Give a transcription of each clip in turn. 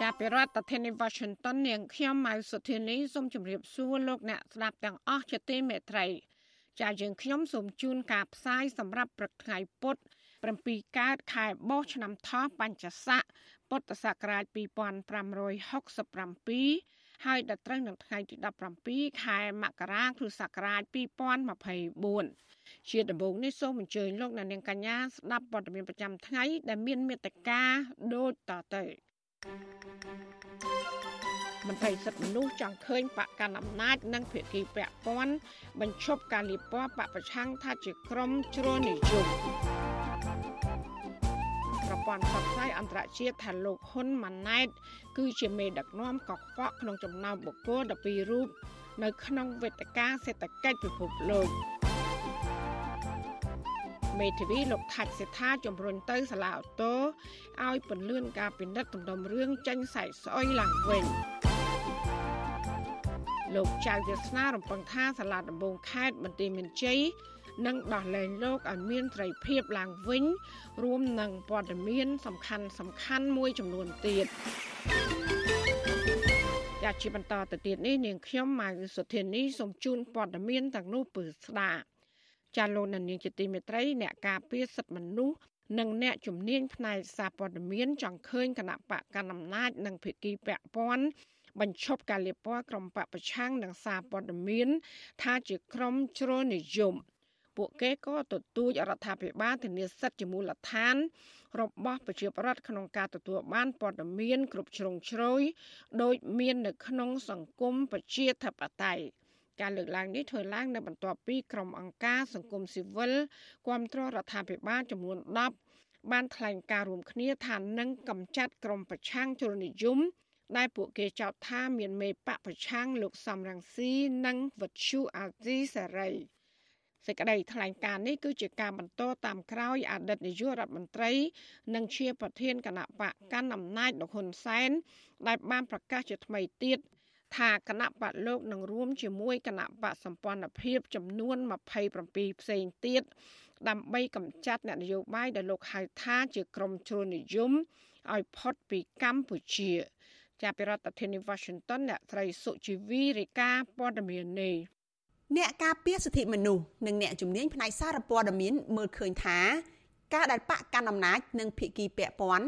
ចាប់ពីរដ្ឋធានី Washington នាងខ្ញុំម៉ៅសុធានីសូមជម្រាបសួរលោកអ្នកស្ដាប់ទាំងអស់ជាទីមេត្រី ចាយើងខ្ញុំសូមជូនការផ្សាយសម្រាប់ព្រឹកថ្ងៃពុទ្ធ7កើតខែបោះឆ្នាំថោះបញ្ញស័កពុទ្ធសករាជ2567ហើយដល់ត្រូវនឹងថ្ងៃទី17ខែមករាគ្រិស្តសករាជ2024ជាដំបូងនេះសូមអញ្ជើញលោកអ្នកនាងកញ្ញាស្ដាប់ព័ត៌មានប្រចាំថ្ងៃដែលមានមេត្តាដូចតទៅ មន្ត្រីសិទ្ធិមនុស្សចង់ឃើញបកកណ្ដាលអំណាចនិងភាគីពាក់ព័ន្ធបញ្ឈប់ការលៀបពណ៌បកប្រឆាំងថាជាក្រុមជ្រុលនិយមប្រព័ន្ធផ្សព្វផ្សាយអន្តរជាតិថាលោកហ៊ុនម៉ាណែត គឺជាមេដឹកនាំកខ្វក់ក្នុងចំណោមបុគ្គល12រូបនៅក្នុងវេទិកាសេដ្ឋកិច្ចពិភពលោក មេធាវីលោកថាច់សេដ្ឋាជំរុញទៅសាលាអូតូឲ្យពន្លឿនការពិនិត្យទំដុំរឿងចាញ់សាច់ស្អុយឡើងវិញលោកចៅវាសនារំពឹងថាសាលាដំបងខេត្តបន្ទាយមានជ័យនិងដោះលែងលោកឲ្យមានត្រីភាពឡើងវិញ រួមនឹងព័ត៌មាន សំខាន់សំខាន់មួយចំនួនទៀតជាជាបន្តទៅទៀតនេះនាងខ្ញុំម៉ៅសុធានីសូមជូនព័ត៌មានទាំងនោះពឺស្ដាប់ ចាលោកនាងជាទីមេត្រីអ្នកការពារសិទ្ធិមនុស្សនិងអ្នកជំនាញផ្នែកសារព័ត៌មានចង់ឃើញគណៈបកកណ្ដាលអំណាចនិងភាគីពាក់ព័ន្ធបញ្ឈប់ការលាបពណ៌ក្រុមបកប្រឆាំងនិងសារព័ត៌មានថាជាក្រុមជ្រុលនិយមពួកគេក៏ទទូចរដ្ឋាភិបាលធានាសិទ្ធិជាមូលដ្ឋាន របស់ប្រជាប្រដ្ឋក្នុងការទទួលបានព័ត៌មានគ្រប់ជ្រុងជ្រោយដោយមាននៅក្នុងសង្គមប្រជាធិបតេយ្យ ការលើកឡើងនេះធ្វើឡើងនៅបន្ទាប់ពីក្រុមអង្គការសង្គមស៊ីវិលគាំទ្ររដ្ឋាភិបាលចំនួន10បានថ្លែងការរួមគ្នាថានឹងកម្ចាត់ក្រុមប្រឆាំងជននិយមដែលពួកគេចោទថាមានមេបកប្រឆាំងលោកសំរងស៊ីនិងវັດឈូអាស៊ីសេរីសេចក្តីថ្លែងការណ៍នេះគឺជាការបន្តតាមក្រោយអតីតនាយករដ្ឋមន្ត្រី និងជាប្រធានគណៈបកកាន់អំណាចលោកហ៊ុនសែនដែលបានប្រកាសជាថ្មីទៀត ថាគណៈបកលោកនឹងរួមជាមួយគណៈបកសម្ព័ន្ធភាពចំនួន27ផ្សេងទៀតដើម្បីកម្ចាត់អ្នកនយោបាយដែលលោកហៅថាជាក្រុមជ្រុលនិយមឲ្យផុតពីកម្ពុជាចាប់ពីរដ្ឋធានី Washington អ្នកស្រីសុជីវីរាយការណ៍ព័ត៌មាននេះអ្នកការពារសិទ្ធិមនុស្សនិងអ្នកជំនាញផ្នែកសារព័ត៌មានមើលឃើញថា ការដែលបកកាន់អំណាចនិងភាគីពាក់ព័ន្ធ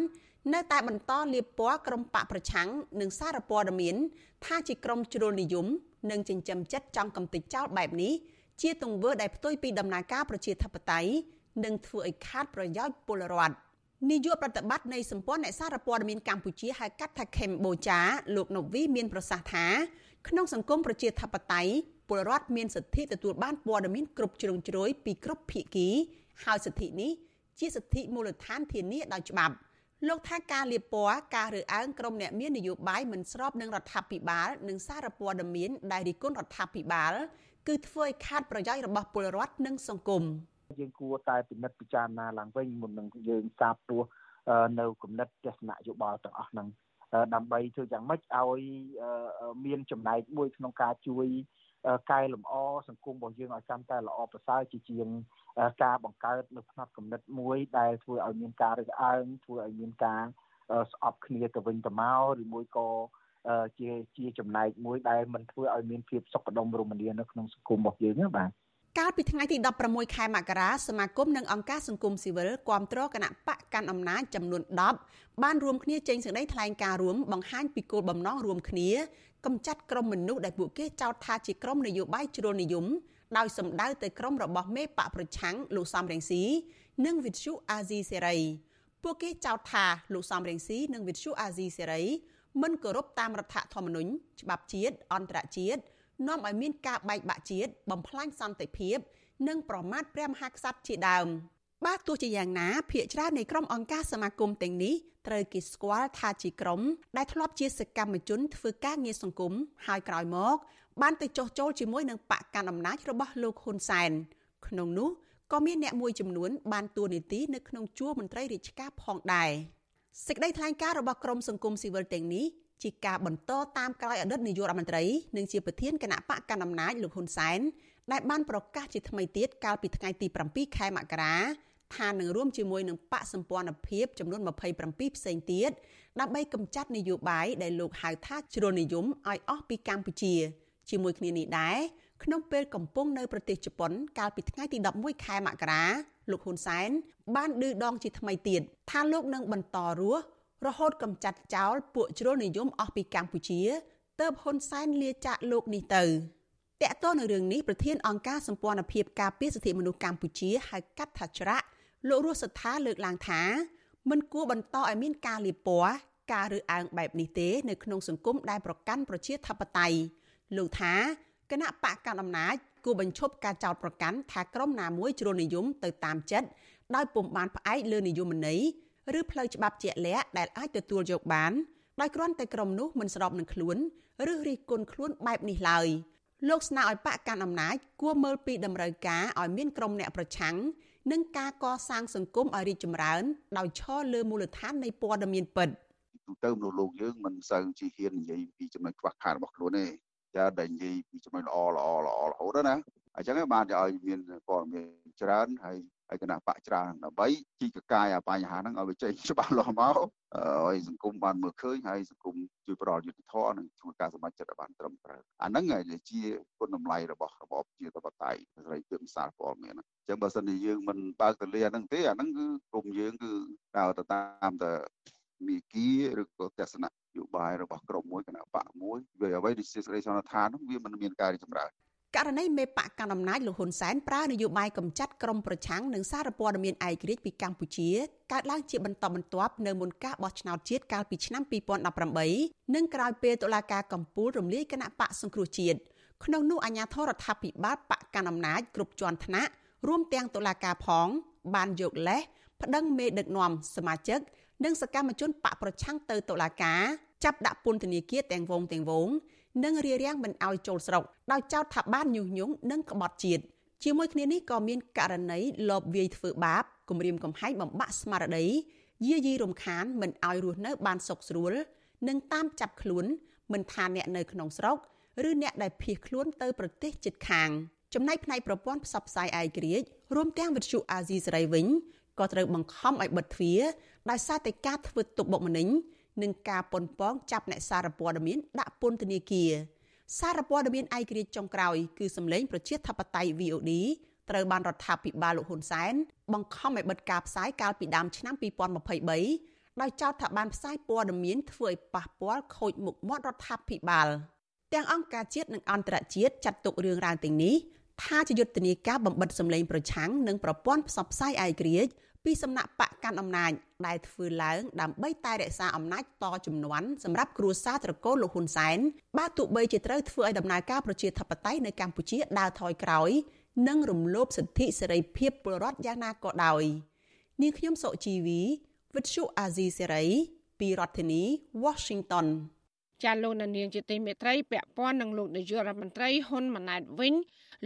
នៅតែបន្តលៀបពណ៌ក្រុមបកប្រឆាំងនិងសារព័ត៌មាន ថាជាក្រុមជ្រុលនិយមនិងចិញ្ចឹមចិត្តចង់កំទេចចោលបែបនេះជាទង្វើដែលផ្ទុយពីដំណើរការប្រជាធិបតេយ្យនិងធ្វើឲ្យខាតប្រយោជន៍ពលរដ្ឋនាយកប្រតិបត្តិនៃសម្ព័ន្ធអ្នកសារព័ត៌មានកម្ពុជាហៅកាត់ថាខេមបូចាលោកណូវីមានប្រសាសន៍ថាក្នុងសង្គមប្រជាធិបតេយ្យពលរដ្ឋមានសិទ្ធិទទួលបានព័ត៌មានគ្រប់ជ្រុងជ្រោយពីគ្រប់ភាគីហើយសិទ្ធិនេះជាសិទ្ធិមូលដ្ឋានធានាដោយច្បាប់ លោកថាការលៀបពណ៌ការរើសអើងក្រុមអ្នកមាននយោបាយមិនស្របនឹងរដ្ឋាភិបាលនិងសារព័ត៌មានដែលរិះគន់រដ្ឋាភិបាល គឺធ្វើឲ្យខាតប្រយោជន៍របស់ពលរដ្ឋនិងសង្គមយើងគួរតែពិនិត្យពិចារណាឡើងវិញមុននឹងយើងសាបព្រោះនៅគំនិតទស្សនៈយោបល់ទាំងអស់ហ្នឹងដើម្បីធ្វើយ៉ាងម៉េចឲ្យមានចំណែកមួយក្នុងការជួយ កែលម្អសង្គមរបស់យើងឲ្យកាន់តែល្អប្រសើរជាជាងការបង្កើតនៅផ្នែកគំនិតមួយដែលធ្វើឲ្យមានការរើសអើងធ្វើឲ្យមានការស្អប់គ្នាទៅវិញទៅមកឬមួយក៏ជាជាចំណែកមួយដែលมันធ្វើឲ្យមានភាពសុខដុមរមនានៅក្នុងសង្គមរបស់យើងណាបាទកាលពីថ្ងៃទី16ខែមករាសមាគមនិងអង្គការសង្គមស៊ីវិលគាំទ្រគណៈបកកាន់អំណាចចំនួន10បានរួមគ្នាចេញសេចក្តីថ្លែងការណ៍រួមបង្ហាញពីគោលបំណងរួមគ្នា កម្ចាត់ក្រុមមនុស្សដែលពួកគេចោទថាជាក្រុមនយោបាយជ្រុលនិយមដោយសម្ដៅទៅក្រុមរបស់មេបកប្រឆាំងលោកសំរងស៊ីនិងវិទ្យុអាស៊ីសេរីពួកគេចោទថាលោកសំរងស៊ីនិងវិទ្យុអាស៊ីសេរីមិនគោរពតាមរដ្ឋធម្មនុញ្ញច្បាប់ជាតិអន្តរជាតិនាំឲ្យមានការបែកបាក់ជាតិបំផ្លាញសន្តិភាព និងប្រមាថព្រះមហាក្សត្រជាដើម បាទទោះជាយ៉ាងណាភាគច្រើននៃក្រុមអង្គការសមាគមទាំងនេះត្រូវគេស្គាល់ថាជាក្រុមដែលធ្លាប់ជាសកម្មជនធ្វើការងារសង្គមហើយក្រោយមក បានទៅចោះចូលជាមួយនឹងបកកណ្ដាលអំណាចរបស់លោកហ៊ុនសែនក្នុងនោះក៏មានអ្នកមួយចំនួនបានតួនាទីនៅក្នុងជួរមន្ត្រីរាជការផងដែរសេចក្តីថ្លែងការណ៍របស់ក្រមសង្គមស៊ីវិលទាំងនេះជាការបន្តតាមក្រោយអតីតនាយករដ្ឋមន្ត្រីនិងជាប្រធានគណៈបកកណ្ដាលអំណាចលោកហ៊ុនសែនដែលបានប្រកាសជាថ្មីទៀតកាលពីថ្ងៃទី7ខែមករា ថានឹងរួមជាមួយនឹងបកសម្ព័ន្ធភាពចំនួន27ផ្សេងទៀតដើម្បីកម្ចាត់នយោបាយដែលលោកហៅថាជ្រុលនិយមឲ្យអស់ពីកម្ពុជាជាមួយគ្នានេះដែរក្នុងពេលកំពុងនៅប្រទេសជប៉ុន កាលពីថ្ងៃទី11ខែមករាលោកហ៊ុនសែនបានឌឺដងជាថ្មីទៀតថាលោកនឹងបន្តរស់រហូតកំចាត់ចោលពួកជ្រុលនិយមអស់ពីកម្ពុជាទើបហ៊ុនសែនលាចាកលោកនេះទៅតកតទៅនឹងរឿងនេះប្រធានអង្គការសម្ព័ន្ធភាពការពារសិទ្ធិមនុស្សកម្ពុជាហៅកាត់ថាច្រាក់ លោករស់សថាលើកឡើងថាមិនគួរបន្តឲ្យមានការលៀបពណ៌ការរើសអើងបែបនេះទេនៅក្នុងសង្គមដែលប្រកាន់ប្រជាធិបតេយ្យលោកថាគណៈបកកណ្ដាលអំណាចគួរបញ្ឈប់ការចោទប្រកាន់ថាក្រុមណាមួយជ្រុលនិយមទៅតាមចិត្តដោយពុំបានផ្អែកលើនិយមន័យឬផ្លូវច្បាប់ជាក់លាក់ដែលអាចទទួលយកបានដោយគ្រាន់តែក្រុមនោះមិនស្របនឹងខ្លួនឬរិះគន់ខ្លួនបែបនេះឡើយលោកស្នើឲ្យបកកាន់អំណាចគួរមើលពីតម្រូវការឲ្យមានក្រុមអ្នកប្រឆាំង និងការកសាងសង្គមឲ្យរីកចម្រើន ដោយឈរលើមូលដ្ឋាននៃព័ត៌មានពិតទូទៅមនុស្សលោកយើងមិនសូវជាហ៊ាននិយាយពីចំណុចខ្វះខាតរបស់ខ្លួនទេចាដែលនិយាយពីចំណុចល្អល្អល្អរហូតណាអញ្ចឹងបានឲ្យមានព័ត៌មានច្រើនហើយ ហើយគណៈបកច្រើនដើម្បីជីកកាយអាបញ្ហាហ្នឹងឲ្យវាចេញច្បាស់លាស់មកឲ្យសង្គមបានមើលឃើញហើយសង្គមជួយប្រោយុទ្ធធម៌និងជួយការសម្រេចចិត្តឲ្យបានត្រឹមត្រូវអាហ្នឹងជាគុណតម្លៃរបស់របបជាតបតៃសេរីភាពសារព័ត៌មានអញ្ចឹងបើសិនជាយើងមិនបើកទលាហ្នឹងទេអាហ្នឹងគឺគុំយើងគឺដើរទៅតាមតែមីគីឬក៏ទស្សនៈយោបាយរបស់ក្រុមមួយគណៈបកមួយវាអ្វីដែលជាសេរីសន្តិដ្ឋាននោះវាមិនមានការរីកចម្រើន ករណីមេបកកណ្ដាលអំណាចលោកហ៊ុនសែនប្រើនយោបាយកម្ចាត់ក្រុមប្រឆាំងនិងសារព័ត៌មានឯករាជ្យពីកម្ពុជាកើតឡើងជាបន្តបន្ទាប់នៅមុនការបោះឆ្នោតជាតិកាលពីឆ្នាំ2018និងក្រោយពេលតុលាការកំពូលរំលាយគណៈបកសង្គ្រោះជាតិក្នុងនោះអាជ្ញាធររដ្ឋាភិបាលបកកណ្ដាលអំណាចគ្រប់ជាន់ថ្នាក់រួមទាំងតុលាការផង បានយកលេសប្តឹងមេដឹកនាំសមាជិកនិងសកម្មជនបកប្រឆាំងទៅតុលាការចាប់ដាក់ពន្ធនាគារទាំងវងទាំងវង និងរារាំងមិនឲ្យចូលស្រុកដោយចោទថាបានញុះញង់និងក្បត់ជាតិជាមួយគ្នានេះក៏មានករណីលបវាយធ្វើបាបគំរាមកំហែងបំបាក់ស្មារតីយាយីរំខានមិនឲ្យរស់នៅបានសុខស្រួល និងតាមចាប់ខ្លួនមិនថាអ្នកនៅក្នុងស្រុកឬអ្នកដែលភៀសខ្លួនទៅប្រទេសជិតខាងចំណែកផ្នែកប្រព័ន្ធផ្សព្វផ្សាយឯករាជ្យរួមទាំងវិទ្យុអាស៊ីសេរីវិញក៏ត្រូវបង្ខំឲ្យបិទទ្វារដោយសារតែការធ្វើទុកបុកម្នេញ និងការប៉ុនប៉ងចាប់អ្នកសារព័ត៌មានដាក់ពន្ធនាគារសារព័ត៌មានឯករាជ្យចុងក្រោយគឺសម្លេងប្រជាធិបតេយ្យ VOD ត្រូវបានរដ្ឋាភិបាលលោកហ៊ុនសែនបង្ខំឲ្យបិទការផ្សាយកាលពីដើមឆ្នាំ2023ដោយចោទថាបានផ្សាយព័ត៌មានធ្វើឲ្យប៉ះពាល់ខូចមុខមាត់រដ្ឋាភិបាលទាំងអង្គការជាតិនិងអន្តរជាតិចាត់ទុករឿងរ៉ាវទាំងនេះថាជាយុទ្ធនាការបំបិតសម្លេងប្រឆាំងនិងប្រព័ន្ធផ្សព្វផ្សាយឯករាជ្យ ពីសំណាក់បកកាន់អំណាចដែលធ្វើឡើងដើម្បីតែរក្សាអំណាចតជំនាន់សម្រាប់គ្រួសារត្រកូលលោកហ៊ុនសែនបើទោះបីជាត្រូវធ្វើឲ្យដំណើរការប្រជាធិបតេយ្យនៅកម្ពុជាដើរថយក្រោយ និងរំលោភសិទ្ធិសេរីភាពពលរដ្ឋយ៉ាងណាក៏ដោយនាងខ្ញុំសុជីវីវិទ្យុអាស៊ីសេរីពីរដ្ឋធានី Washington ចាលោកនាងជាទីមេត្រីពាក់ព័ន្ធនឹងលោកនាយករដ្ឋមន្ត្រីហ៊ុនម៉ាណែតវិញ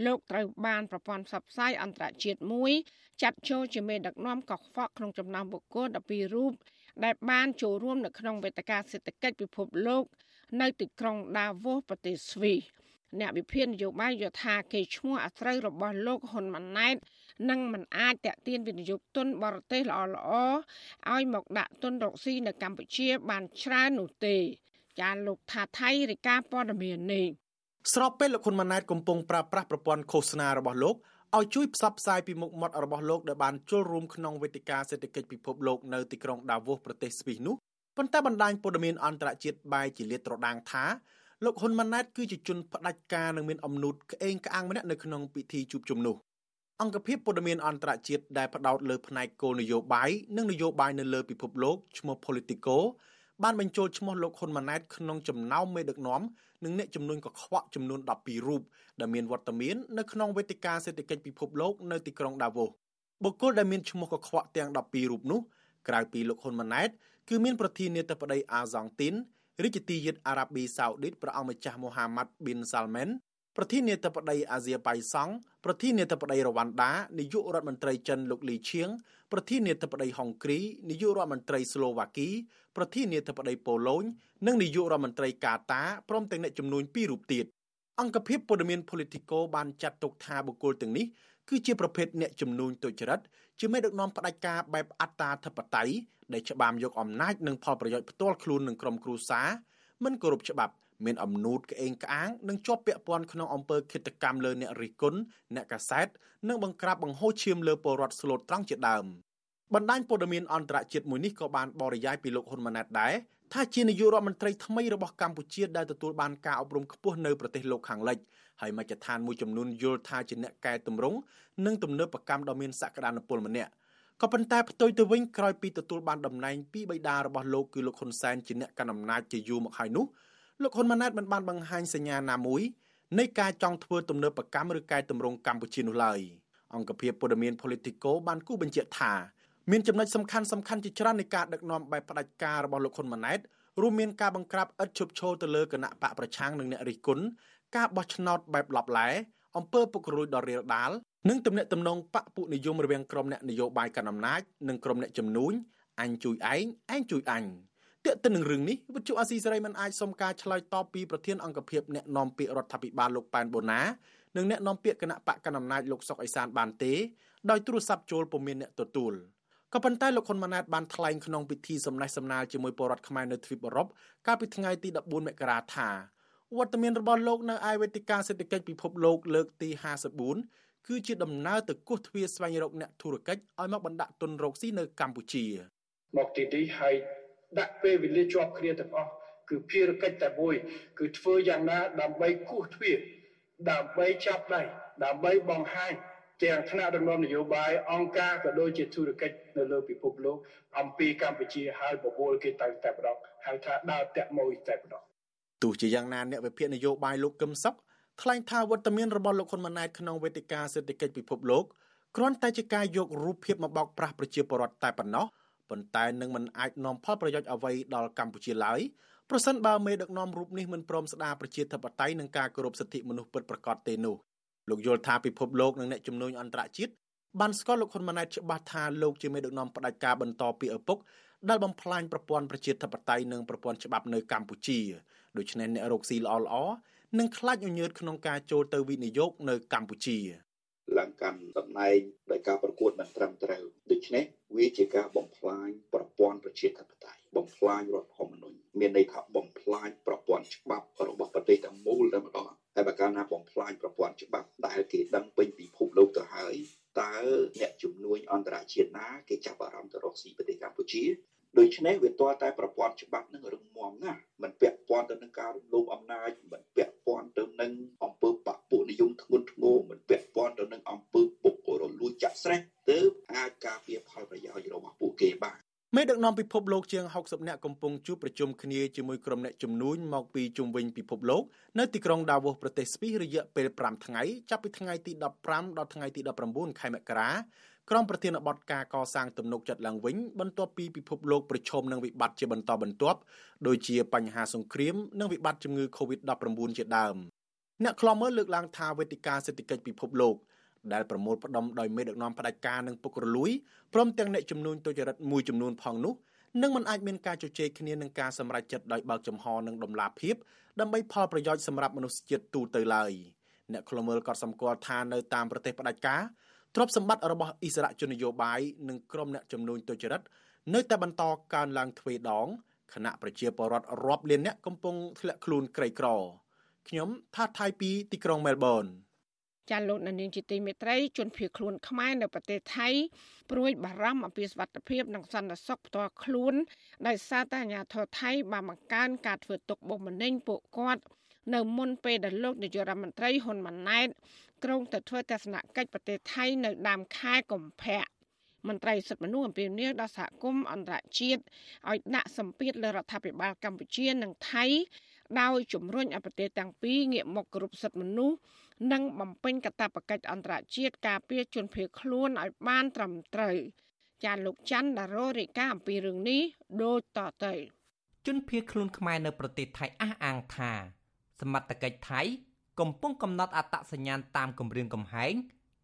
លោកត្រូវបានប្រព័ន្ធផ្សព្វផ្សាយអន្តរជាតិមួយ ចាត់ចូលជាមេដឹកនាំកខ្វក់ក្នុងចំណោមបុគ្គល12រូបដែលបានចូលរួមនៅក្នុងវេទិកាសេដ្ឋកិច្ចពិភពលោកនៅទីក្រុងដាវូសប្រទេសស្វីសអ្នកវិភាគនយោបាយយល់ថាគេឈ្មោះអាត្រូវរបស់លោកហ៊ុនម៉ាណែតនឹងមិនអាចតាក់ទាញវិនិយោគទុនបរទេសល្អល្អឲ្យមកដាក់ទុនរកស៊ីនៅកម្ពុជាបានច្រើននោះទេចាលោកថាថៃរាយការណ៍ព័ត៌មាននេះស្របពេលលោកហ៊ុនម៉ាណែតកំពុងប្រើប្រាស់ប្រព័ន្ធឃោសនារបស់លោក ឲ្យជួយផ្សព្វផ្សាយពីមុខមាត់របស់លោកដែលបានចូលរួមក្នុងវេទិកាសេដ្ឋកិច្ចពិភពលោកនៅទីក្រុងដាវូសប្រទេសស្វីសនោះប៉ុន្តែបណ្ដាញព័ត៌មានអន្តរជាតិបែរជាលាតត្រដាងថាលោកហ៊ុនម៉ាណែតគឺជាជនផ្ដាច់ការនិងមានអំណូតក្អេងក្អាងម្នាក់នៅក្នុងពិធីជួបជុំនោះអង្គភាពព័ត៌មានអន្តរជាតិដែលផ្ដោតលើផ្នែកគោលនយោបាយនិងនយោបាយនៅលើពិភពលោកឈ្មោះ Politico បានបញ្ចូលឈ្មោះលោកហ៊ុនម៉ាណែតក្នុងចំណោមមេដឹកនាំនិងអ្នកចំនួនកខ្វក់ចំនួន12រូបដែលមានវត្តមាននៅក្នុងវេទិកាសេដ្ឋកិច្ចពិភពលោកនៅទីក្រុងដាវូសបុគ្គលដែលមានឈ្មោះកខ្វក់ទាំង12រូបនោះក្រៅពីលោកហ៊ុនម៉ាណែតគឺមានប្រធានាធិបតីអាហ្សង់ទីនរាជទាយាទអារ៉ាប៊ីសាអូឌីតព្រះអង្គម្ចាស់មូហាម៉ាត់ប៊ីនសាល់មែនប្រធានាធិបតីអាស៊ាបៃសង់ប្រធានាធិបតីរវ៉ាន់ដានាយករដ្ឋមន្ត្រីចិនលោកលីឈៀង ប្រធានាធិបតីហុងគ្រីនាយករដ្ឋមន្ត្រីស្លូវ៉ាគីប្រធានាធិបតីប៉ូឡូញនិងនាយករដ្ឋមន្ត្រីកាតាព្រមទាំងអ្នកជំនួញពីររូបទៀតអង្គភាពព័ត៌មាន Politico បានចាត់ទុកថាបុគ្គលទាំងនេះគឺជាប្រភេទអ្នកជំនួញទុច្ចរិតជាមេដឹកនាំផ្ដាច់ការបែបអត្តាធិបតេយ្យដែលច្បាមយកអំណាចនិងផលប្រយោជន៍ផ្ទាល់ខ្លួននឹងក្រុមគ្រួសារមិនគោរពច្បាប់ មានអំណូតក្អេងក្អាងនិងជាប់ពាក់ព័ន្ធក្នុងអំពើឃាតកម្មលើអ្នករិះគន់អ្នកកាសែតនិងបង្ក្រាបបង្ហូរឈាមលើពលរដ្ឋស្លូតត្រង់ជាដើមបណ្ដាញព័ត៌មានអន្តរជាតិមួយនេះក៏បានបរិយាយពីលោកហ៊ុនម៉ាណែតដែរថាជានាយករដ្ឋមន្ត្រីថ្មីរបស់កម្ពុជាដែលទទួលបានការអប់រំខ្ពស់នៅប្រទេសលោកខាងលិចហើយមជ្ឈដ្ឋានមួយចំនួនយល់ថាជាអ្នកកែតម្រង់និងទំនើបកម្មដ៏មានសក្តានុពលម្នាក់ក៏ប៉ុន្តែផ្ទុយទៅវិញក្រោយពីទទួលបានតំណែងពីបិតារបស់លោកគឺលោកហ៊ុនសែនជាអ្នកកណ្ដាលអំណាចជាយូរមកហើយនោះ លោកហ៊ុនម៉ាណែតមិនបានបង្ហាញសញ្ញាណាមួយនៃការចង់ធ្វើទំនើបកម្មឬកែតម្រង់កម្ពុជានោះឡើយអង្គភាពព័ត៌មាន Politico បានគូបញ្ជាក់ថាមានចំណុចសំខាន់សំខាន់ជាច្រើននៃការដឹកនាំបែបផ្ដាច់ការរបស់លោកហ៊ុនម៉ាណែតរួមមានការបង្ក្រាបឥតឈប់ឈរទៅលើគណៈបកប្រឆាំងនិងអ្នករិះគន់ការបោះឆ្នោតបែបឡប់ឡែអំពើពុករលួយដ៏រាលដាលនិងទំនាក់ទំនងបកពុនិយមរវាងក្រុមអ្នកនយោបាយកណ្ដាលអំណាចនិងក្រុមអ្នកជំនួញអញជួយឯងឯងជួយអញ ទាក់ទិននឹងរឿងនេះវិទ្យុអាស៊ីសេរីមិនអាចសុំការឆ្លើយតបពីប្រធានអង្គភិបអ្នកនាំពាក្យរដ្ឋាភិបាលលោកប៉ែនបូណានិងអ្នកនាំពាក្យគណៈបកកណ្ដាលអំណាចលោកសុកអេសានបានទេដោយទូរស័ព្ទចូលពុំមានអ្នកទទួលក៏ប៉ុន្តែលោកហ៊ុនម៉ាណែតបានថ្លែងក្នុងពិធីសម្ដែងសម្ដាលជាមួយពលរដ្ឋខ្មែរនៅទ្វីបអឺរ៉ុបកាលពីថ្ងៃទី14មករាថាវត្តមានរបស់លោកនៅឯវេទិកាសេដ្ឋកិច្ចពិភពលោកលើកទី54គឺជាដំណើរទៅគោះទ្វារស្វែងរកអ្នកធុរកិច្ចឲ្យមកបណ្ដាក់ទុនរកស៊ីនៅកម្ពុជាមកទីនេះហើយ ដាក់ពេលវេលាជាប់គ្នាទាំងអស់គឺភារកិច្ចតែមួយគឺធ្វើយ៉ាងណាដើម្បីគោះទ្វារដើម្បីចាប់ដៃដើម្បីបង្ហាញទាំងថ្នាក់ដឹកនាំនយោបាយអង្គការក៏ដូចជាធុរកិច្ចនៅលើពិភពលោកអំពីកម្ពុជាហើយបបួលគេទៅតែម្ដងហៅថាដើរតាក់មួយតែម្ដងទោះជាយ៉ាងណាអ្នកវិភាគនយោបាយលោកកឹមសុខថ្លែងថាវត្តមានរបស់លោកហ៊ុនម៉ាណែតក្នុងវេទិកាសេដ្ឋកិច្ចពិភពលោកគ្រាន់តែជាការយករូបភាពមកបោកប្រាស់ប្រជាពលរដ្ឋតែប៉ុណ្ណោះ ប៉ុន្តែនឹងមិនអាចនាំផលប្រយោជន៍អ្វីដល់កម្ពុជាឡើយប្រសិនបើមេដឹកនាំរូបនេះមិនព្រមស្ដារប្រជាធិបតេយ្យនិងការគោរពសិទ្ធិមនុស្សពិតប្រាកដទេនោះលោកយល់ថាពិភពលោកនិងអ្នកជំនួញអន្តរជាតិបានស្គាល់លោកហ៊ុនម៉ាណែតច្បាស់ថាលោកជាមេដឹកនាំផ្ដាច់ការបន្តពីឪពុកដែលបំផ្លាញប្រព័ន្ធប្រជាធិបតេយ្យនិងប្រព័ន្ធច្បាប់នៅកម្ពុជាដូច្នេះអ្នករកស៊ីល្អល្អនឹងខ្លាចញញើតក្នុងការចូលទៅវិនិយោគនៅកម្ពុជាឡើង កាន់តំណែងដោយការប្រកួតមិនត្រឹមត្រូវដូច្នេះវាជាការបំផ្លាញប្រព័ន្ធប្រជាធិបតេយ្យបំផ្លាញរដ្ឋធម្មនុញ្ញមានន័យថាបំផ្លាញប្រព័ន្ធច្បាប់របស់ប្រទេសទាំងមូលតែម្ដងហើយបើកាលណាបំផ្លាញប្រព័ន្ធច្បាប់ដែលគេដឹងពេញពិភពលោកទៅហើយតើអ្នកជំនួញអន្តរជាតិណាគេចាប់អារម្មណ៍ទៅរកស៊ីប្រទេសកម្ពុជាដូច្នេះវាទាល់តែប្រព័ន្ធច្បាប់នឹងរឹងមាំណាស់มันពាក់ព័ន្ធទៅនឹងការរំ នាំពិភពលោកជាង60នាក់កំពុងជួបប្រជុំគ្នាជាមួយក្រុមអ្នកជំនួញមកពីជុំវិញពិភពលោកនៅទីក្រុងដាវូសប្រទេសស្វីសរយៈពេល5ថ្ងៃចាប់ពីថ្ងៃទី15ដល់ថ្ងៃទី19ខែមករាក្រុមប្រធានបទការកសាងទំនុកចិត្តឡើងវិញបន្ទាប់ពីពិភពលោកប្រឈមនឹងវិបត្តិជាបន្តបន្ទាប់ដូចជាបញ្ហាសង្គ្រាមនិងវិបត្តិជំងឺ Covid-19 ជាដើមអ្នកខ្លំមើលលើកឡើងថាវេទិកាសេដ្ឋកិច្ចពិភពលោក ដែលប្រមូលផ្ដុំដោយមេដឹកនាំផ្ដាច់ការនិងពុករលួយព្រមទាំងអ្នកចំនួនទុច្ចរិតមួយចំនួនផងនោះនឹងមិនអាចមានការជជែកគ្នានឹងការសម្រេចចិត្តដោយបើកចំហនិងដំណាភាពដើម្បីផលប្រយោជន៍សម្រាប់មនុស្សជាតិទូទៅឡើយអ្នកខ្លមើលក៏សម្គាល់ថានៅតាមប្រទេសផ្ដាច់ការទ្រព្យសម្បត្តិរបស់អិសរាជជននយោបាយនិងក្រុមអ្នកចំនួនទុច្ចរិតនៅតែបន្តកើនឡើងទ្វេដងគណៈប្រជាពលរដ្ឋរាប់លានអ្នកកំពុងធ្លាក់ខ្លួនក្រីក្រខ្ញុំថាថៃពីទីក្រុងមែលប៊ន ចាលោកនាងជាទីមេត្រីជនភៀសខ្លួនខ្មែរនៅប្រទេសថៃព្រួយបារម្ភអំពីសុវត្ថិភាពនិងសន្តិសុខផ្ទាល់ខ្លួនដោយសារតែអាញាធរថៃបានបង្កើនការធ្វើទុកបុកម្នេញពួកគាត់នៅមុនពេលដែលលោកនាយករដ្ឋមន្ត្រីហ៊ុនម៉ាណែតក្រុងទៅធ្វើទស្សនកិច្ចប្រទេសថៃនៅដើមខែកុម្ភៈមន្ត្រីសិទ្ធិមនុស្សអំពីនេះដល់សហគមន៍អន្តរជាតិឲ្យដាក់សម្ពាធលើរដ្ឋាភិបាលកម្ពុជានិងថៃដោយជំរុញឲ្យប្រទេសទាំងពីរងាកមកគោរពសិទ្ធិមនុស្ស និងបំពេញកាតព្វកិច្ចអន្តរជាតិការពារជនភៀសខ្លួនឲ្យបានត្រឹមត្រូវចាលោកច័ន្ទដារ៉ូរិកាអំពីរឿងនេះដូចតទៅជនភៀសខ្លួនខ្មែរនៅប្រទេសថៃអះអាងថា សមត្ថកិច្ចថៃ កំពុងកំណត់អត្តសញ្ញាណតាមគម្រាមកំហែង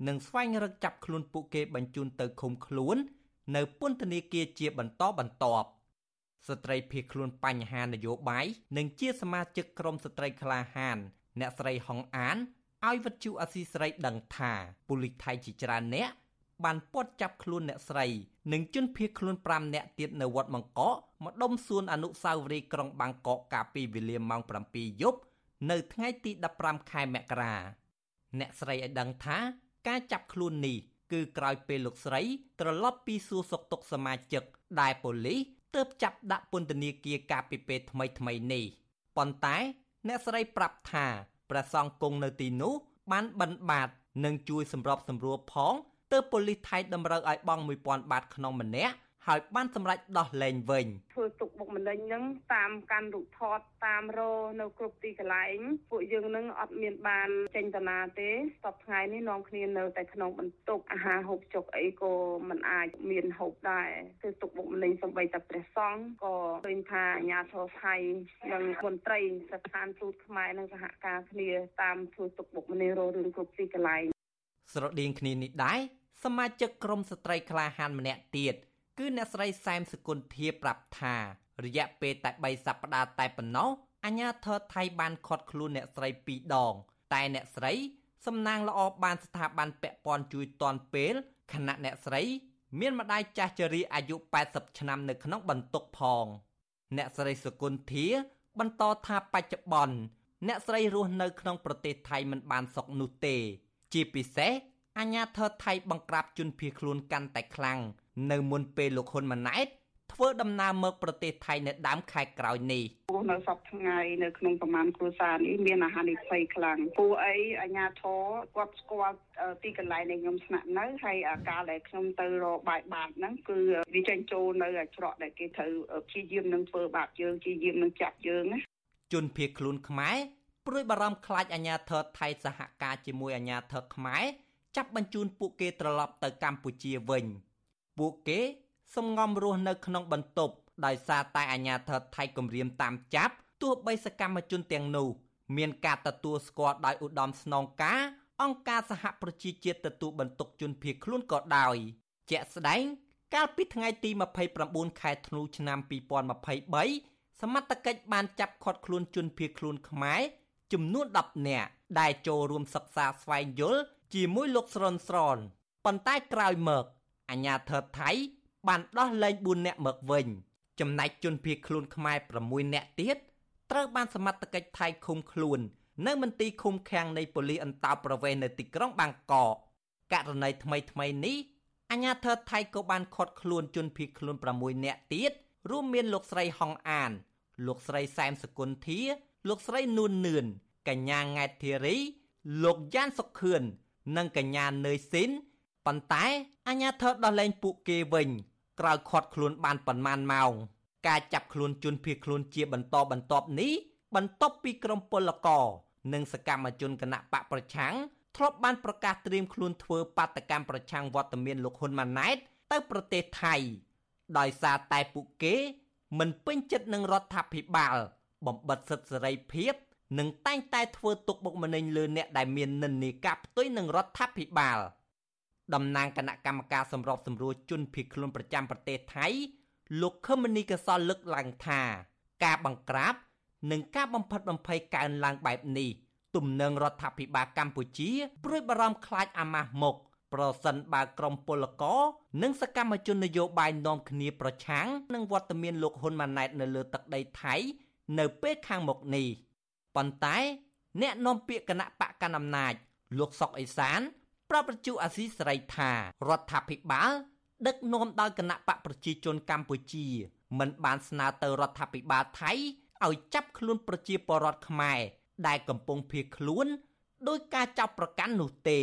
និងស្វែងរកចាប់ខ្លួនពួកគេបញ្ជូនទៅឃុំខ្លួន នៅពន្ធនាគារជាបន្តបន្ទាប់ស្ត្រីភៀសខ្លួនបញ្ហានយោបាយនិងជាសមាជិកក្រុមស្ត្រីក្លាហាន អ្នកស្រីហុងអាន ឲ្យវិទ្យុអស៊ីសេរីដឹងថាប៉ូលីសថៃជាច្រើនអ្នកបានពាត់ចាប់ខ្លួនអ្នកស្រីនិងជនភៀសខ្លួន5នាក់ទៀតនៅវត្តមង្កកម្ដុំសួនអនុស្សាវរីយ៍ក្រុងបាងកកកាលពីវេលាម៉ោង7យប់នៅថ្ងៃទី15ខែមករាអ្នកស្រីឲ្យដឹងថាការចាប់ខ្លួននេះគឺក្រោយពេលលោកស្រីត្រឡប់ពីសួរសុខទុក្ខសមាជិកដែលប៉ូលីសទើបចាប់ដាក់ពន្ធនាគារកាលពីពេលថ្មីថ្មីនេះប៉ុន្តែអ្នកស្រីប្រាប់ថា ព្រះសង្ឃគង់នៅទីនោះបានបិណ្ឌបាតនិងជួយសម្របសម្រួលផងទើបប៉ូលីសថៃតម្រូវឲ្យបង់1000បាតក្នុងម្នាក់ ហើយបានសម្រេចដោះលែងវិញធ្វើទុកបុកម្នេញហ្នឹងតាមកាន់រូបថតតាមរនៅគ្រប់ទីកន្លែងពួកយើងនឹងអត់មានបានចេញតាណាទេសពថ្ងៃនេះនាំគ្នានៅតែក្នុងបន្ទប់អាហារហូបចុកអីក៏មិនអាចមានហូបដែរធ្វើទុកបុកម្នេញសំបីតែព្រះសង្ឃក៏ឃើញថាអាញាធរថៃនិងមន្ត្រីស្ថានទូតខ្មែរនឹងសហការគ្នាតាមធ្វើទុកបុកម្នេញរោរឿងគ្រប់ទីកន្លែងស្រដៀងគ្នានេះដែរសមាជិកក្រុមស្ត្រីក្លាហានម្នាក់ទៀត គឺអ្នកស្រីសែមសគុណធាប្រាប់ថា រយៈពេលតែ3សប្តាហ៍តែប៉ុណ្ណោះអាញាធរថៃបានខាត់ខ្លួនអ្នកស្រី2ដង តែអ្នកស្រីសំណាងល្អបានស្ថាប័នពាក់ព័ន្ធជួយតន់ពេលខណៈអ្នកស្រីមានម្ដាយចាស់ជរាអាយុ80ឆ្នាំនៅក្នុងបន្ទុកផង អ្នកស្រីសគុណធា បន្តថាបច្ចុប្បន្នអ្នកស្រីរស់នៅក្នុងប្រទេសថៃមិនបានសុខនោះទេ ជាពិសេសអាញាធរថៃបង្ក្រាបជនភៀសខ្លួនកាន់តែខ្លាំង នៅមុនពេលលោកហ៊ុនម៉ាណែតធ្វើដំណើរមកប្រទេសថៃនៅដើមខែក្រោយនេះនៅសប្តាហ៍ថ្ងៃនៅក្នុងប្រមាណគ្រួសារនេះមានអាហានិភ័យខ្លាំងពួកអីអាញាធរគាត់ស្គាល់ទីកន្លែងដែលខ្ញុំស្នាក់នៅហើយអាកាលដែលខ្ញុំទៅរកបាយបាតហ្នឹងគឺវាចេញចូលនៅច្រកដែលគេត្រូវព្យាយាមនឹងធ្វើបាបយើងព្យាយាមនឹងចាប់យើងណាជនភៀសខ្លួនខ្មែរព្រួយបារម្ភខ្លាចអាញាធរថៃសហការជាមួយអាញាធរខ្មែរចាប់បញ្ជូនពួកគេត្រឡប់ទៅកម្ពុជាវិញ ពួកគេសំងំរស់នៅក្នុងបន្ទប់ដោយសារតែអាញាធរថៃគម្រាមតាមចាប់ទោះបីសកម្មជនទាំងនោះមានការទទួលស្គាល់ដោយឧត្តមស្នងការអង្គការសហប្រជាជាតិទទួលបន្ទុកជនភៀសខ្លួនក៏ដោយជាក់ស្ដែងកាលពីថ្ងៃទី29ខែធ្នូឆ្នាំ2023សមត្ថកិច្ចបានចាប់ឃាត់ខ្លួនជនភៀសខ្លួនខ្មែរចំនួន10នាក់ដែលចូលរួមសិក្សាស្វែងយល់ជាមួយលោកស្រនស្រនប៉ុន្តែក្រោយមក អាញាធរថៃបានដោះលែង4នាក់មកវិញ ចំណែកជនភៀសខ្លួនខ្មែរ6នាក់ទៀតត្រូវបានសមត្ថកិច្ចថៃឃុំខ្លួន នៅមន្ទីរឃុំឃាំងនៃប៉ូលីសអន្តោប្រវេសន៍នៅទីក្រុងបាងកកករណីថ្មីថ្មីនេះអាញាធរថៃក៏បានឃាត់ខ្លួនជនភៀសខ្លួន6នាក់ទៀតរួមមានលោកស្រីហុងអាន លោកស្រីសែមសគុណធា លោកស្រីនួននឿនកញ្ញាង៉ែតធីរី លោកយ៉ានសុខឿននិងកញ្ញានឿយស៊ីន ប៉ុន្តែអាញាធរដោះលែងពួកគេវិញក្រោយខាត់ខ្លួនបានប៉ុន្មានម៉ោងការចាប់ខ្លួនជនភៀសខ្លួនជាបន្តបន្ទាប់នេះបន្ទាប់ពីក្រមពលករនិងសកម្មជនគណៈបកប្រឆាំងធ្លាប់បានប្រកាសត្រៀមខ្លួនធ្វើបាតកម្មប្រឆាំងវត្តមានលោកហ៊ុនម៉ាណែតទៅប្រទេសថៃដោយសារតែពួកគេ មិនពេញចិត្តនឹងរដ្ឋាភិបាល បំបិទសិទ្ធិសេរីភាពនិងតែងតែធ្វើទុកបុកម្នេញលើអ្នកដែលមាននិន្នាការផ្ទុយនឹងរដ្ឋាភិបាល តំណាងគណៈកម្មការសម្របសម្រួលជនភៀសខ្លួនប្រចាំប្រទេសថៃ លោកខឹមនីកសលលើកឡើងថា ការបង្ក្រាប និងការបំផិតបំភ័យកើនឡើងបែបនេះទំនឹងរដ្ឋាភិបាលកម្ពុជាព្រួយបារម្ភខ្លាចអាម៉ាស់មុខប្រសិនបើក្រមពលករនិងសកម្មជននយោបាយនាំគ្នាប្រឆាំងនឹងវត្តមានលោកហ៊ុនម៉ាណែតនៅលើទឹកដីថៃ នៅពេលខាងមុខនេះប៉ុន្តែ អ្នកនាំពាក្យគណៈបកកណ្ដាលអំណាចលោកសុកអេសាន ប្រាប់ប្រជាអាស៊ីសេរីថារដ្ឋាភិបាលដឹកនាំដោយគណៈបកប្រជាជនកម្ពុជា មិនបានស្នើទៅរដ្ឋាភិបាលថៃឲ្យចាប់ខ្លួនប្រជាពលរដ្ឋខ្មែរដែលកំពុងភៀសខ្លួន ដោយការចាប់ប្រកាន់នោះទេ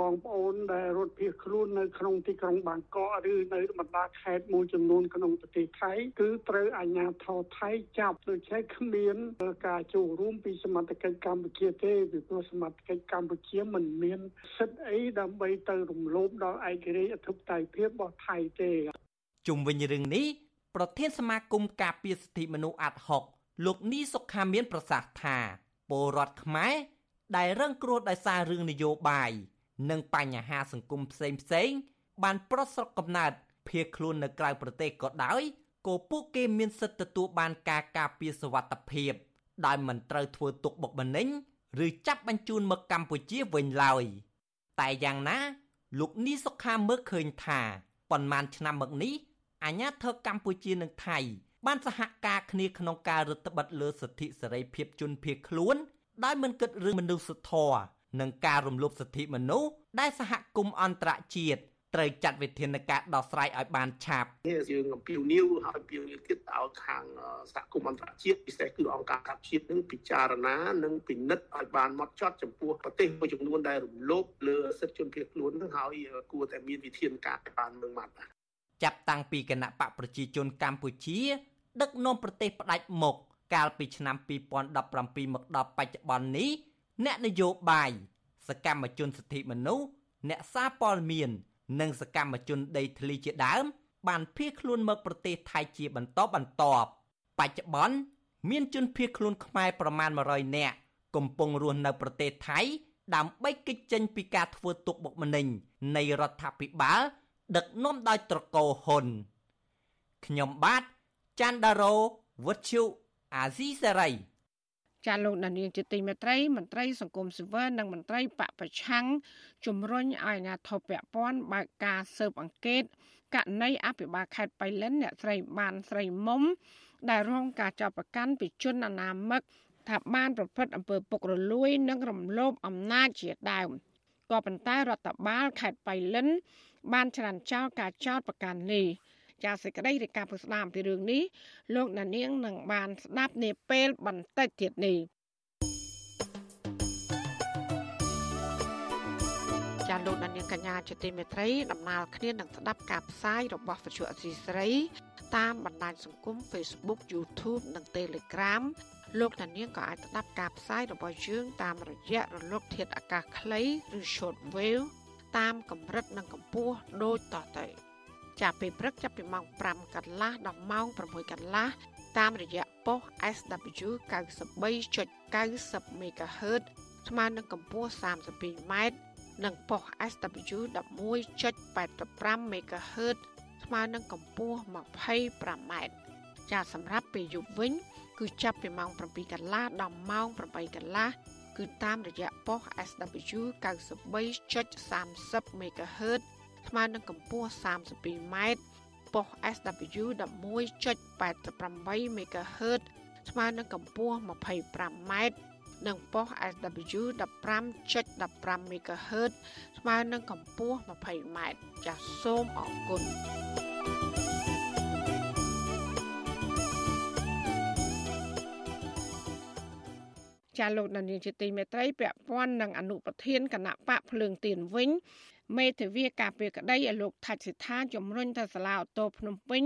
បងប្អូនដែលរត់ភៀសខ្លួននៅក្នុងទីក្រុងបាងកកឬនៅបណ្ដាខេត្តមួយចំនួនក្នុងប្រទេសថៃគឺត្រូវអាជ្ញាធរថៃចាប់ដូច្នេះគ្មានការចូលរួមពីសមត្ថកិច្ចកម្ពុជាទេពីព្រោះសមត្ថកិច្ចកម្ពុជាមិនមានសិទ្ធិអីដើម្បីទៅរំលោភដល់ឯករាជ្យអធិបតេយ្យភាពរបស់ថៃទេជុំវិញរឿងនេះប្រធានសមាគមការពារសិទ្ធិមនុស្សអាត់ហុកលោកនីសុខាមាន ប្រសាសន៍ថាពលរដ្ឋខ្មែរ ដែលរងគ្រោះដោយសាររឿងនយោបាយនិងបញ្ហាសង្គមផ្សេងផ្សេងបានប្រត់ស្រុកកំណើតភៀសខ្លួននៅក្រៅប្រទេសក៏ដោយក៏ពួកគេមានសិទ្ធិទទួលបានការការពារសវត្ថិភាពដោយមិនត្រូវធ្វើទុកបុកម្នេញឬចាប់បញ្ជូនមកកម្ពុជាវិញឡើយតែយ៉ាងណា លោកនីសុខាមើលឃើញថាប៉ុន្មានឆ្នាំមកនេះអាញាធរកម្ពុជានិងថៃបានសហការគ្នាក្នុងការរដ្ឋបិទលើសិទ្ធិសេរីភាពជនភៀសខ្លួន ដោយមិនគិតរឿងមនុស្សធម៌និងការរំលោភសិទ្ធិមនុស្សដែលសហគមន៍អន្តរជាតិត្រូវចាត់វិធានការដោះស្រាយឲ្យបានឆាប់យើងអំពាវនាវឲ្យអំពាវនាវទៀតឲ្យខាងសហគមន៍អន្តរជាតិពិសេសគឺអង្គការសហជាតិនឹងពិចារណានិងពិនិត្យឲ្យបានម៉ត់ចត់ចំពោះប្រទេសមួយចំនួនដែលរំលោភលើសិទ្ធិជនភៀសខ្លួននឹងហើយគួរតែមានវិធានការបានមើងម៉ាត់ចាប់តាំងពីគណៈបកប្រជាជនកម្ពុជា ដឹកនាំប្រទេសផ្ដាច់មុខ កាលពីឆ្នាំ2017មកដល់បច្ចុប្បន្ននេះអ្នកនយោបាយសកម្មជនសិទ្ធិមនុស្សអ្នកសារព័ត៌មាន និងសកម្មជនដីធ្លីជាដើម បានភៀសខ្លួនមកប្រទេសថៃជាបន្តបន្ទាប់បច្ចុប្បន្នមានជនភៀសខ្លួនខ្មែរប្រមាណ100នាក់កំពុងរស់នៅប្រទេសថៃ ដើម្បីគេចចេញពីការធ្វើទុកបុកម្នេញនៃរដ្ឋាភិបាល ដឹកនាំដោយត្រកូលហ៊ុនខ្ញុំបាទច័ន្ទដារោវុទ្ធុ អាស៊ីសេរីចាលោកដានៀងជាទីមេត្រីមន្ត្រីសង្គមស៊ីវិលនិងមន្ត្រីបពប្រឆាំងជំរុញឲ្យអាជ្ញាធរពាក់ព័ន្ធបើកការស៊ើបអង្កេតករណីអភិបាលខេត្តបៃលិនអ្នកស្រីបានស្រីមុំដែលរងការចាប់ប្រកាន់ពីជនអនាមិកថាបានប្រព្រឹត្តអំពើពុករលួយ និងរំលោភអំណាចជាដើមក៏ប៉ុន្តែរដ្ឋបាលខេត្តបៃលិនបានច្រានចោលការចោទប្រកាន់នេះ ចាសសេចក្តីរាយការណ៍ពីស្ដាមពីរឿងនេះលោកណានៀងនឹងបានស្ដាប់នាពេលបន្តិចទៀតនេះចាលោកដានៀងកញ្ញាជាទីមេត្រីដំណើរគ្នានឹងស្ដាប់ការផ្សាយរបស់វិទ្យុអសីស្រីតាមបណ្ដាញសង្គម Facebook YouTube និង Telegram លោកដានៀងក៏អាចស្ដាប់ការផ្សាយរបស់យើងតាមរយៈរលក ធាតុអាកាសខ្លីឬ Shortwave តាមកម្រិតនិងកម្ពស់ដូចតទៅ។ ចាប់ពេលព្រឹកចាប់ពីម៉ោង5កន្លះដល់ម៉ោង6កន្លះតាមរយៈប៉ុស SW 93.90 MHz ស្មើនឹងកម្ពស់ 32m និងប៉ុស SW 11.85 MHz ស្មើនឹងកម្ពស់ 25m ចាសម្រាប់ពេលយប់វិញ គឺចាប់ពីម៉ោង7កន្លះដល់ម៉ោង8កន្លះគឺតាមរយៈប៉ុស SW 93.30 MHz ស្មើនឹងកម្ពស់ 32m ប៉ុស SW 11.88 MHz ស្មើនឹងកម្ពស់ 25m និងប៉ុស SW 15.15 MHz ស្មើនឹងកម្ពស់ 20m ចាសសូមអរគុណចាលោកនានីជាទីមេត្រីពាក់ព័ន្ធនឹងអនុប្រធានគណៈបកភ្លើងទៀនវិញ មេធាវីការពារក្តីឲ្យលោកថាច់សិដ្ឋាជំរុញទៅសាលាអូតូភ្នំពេញ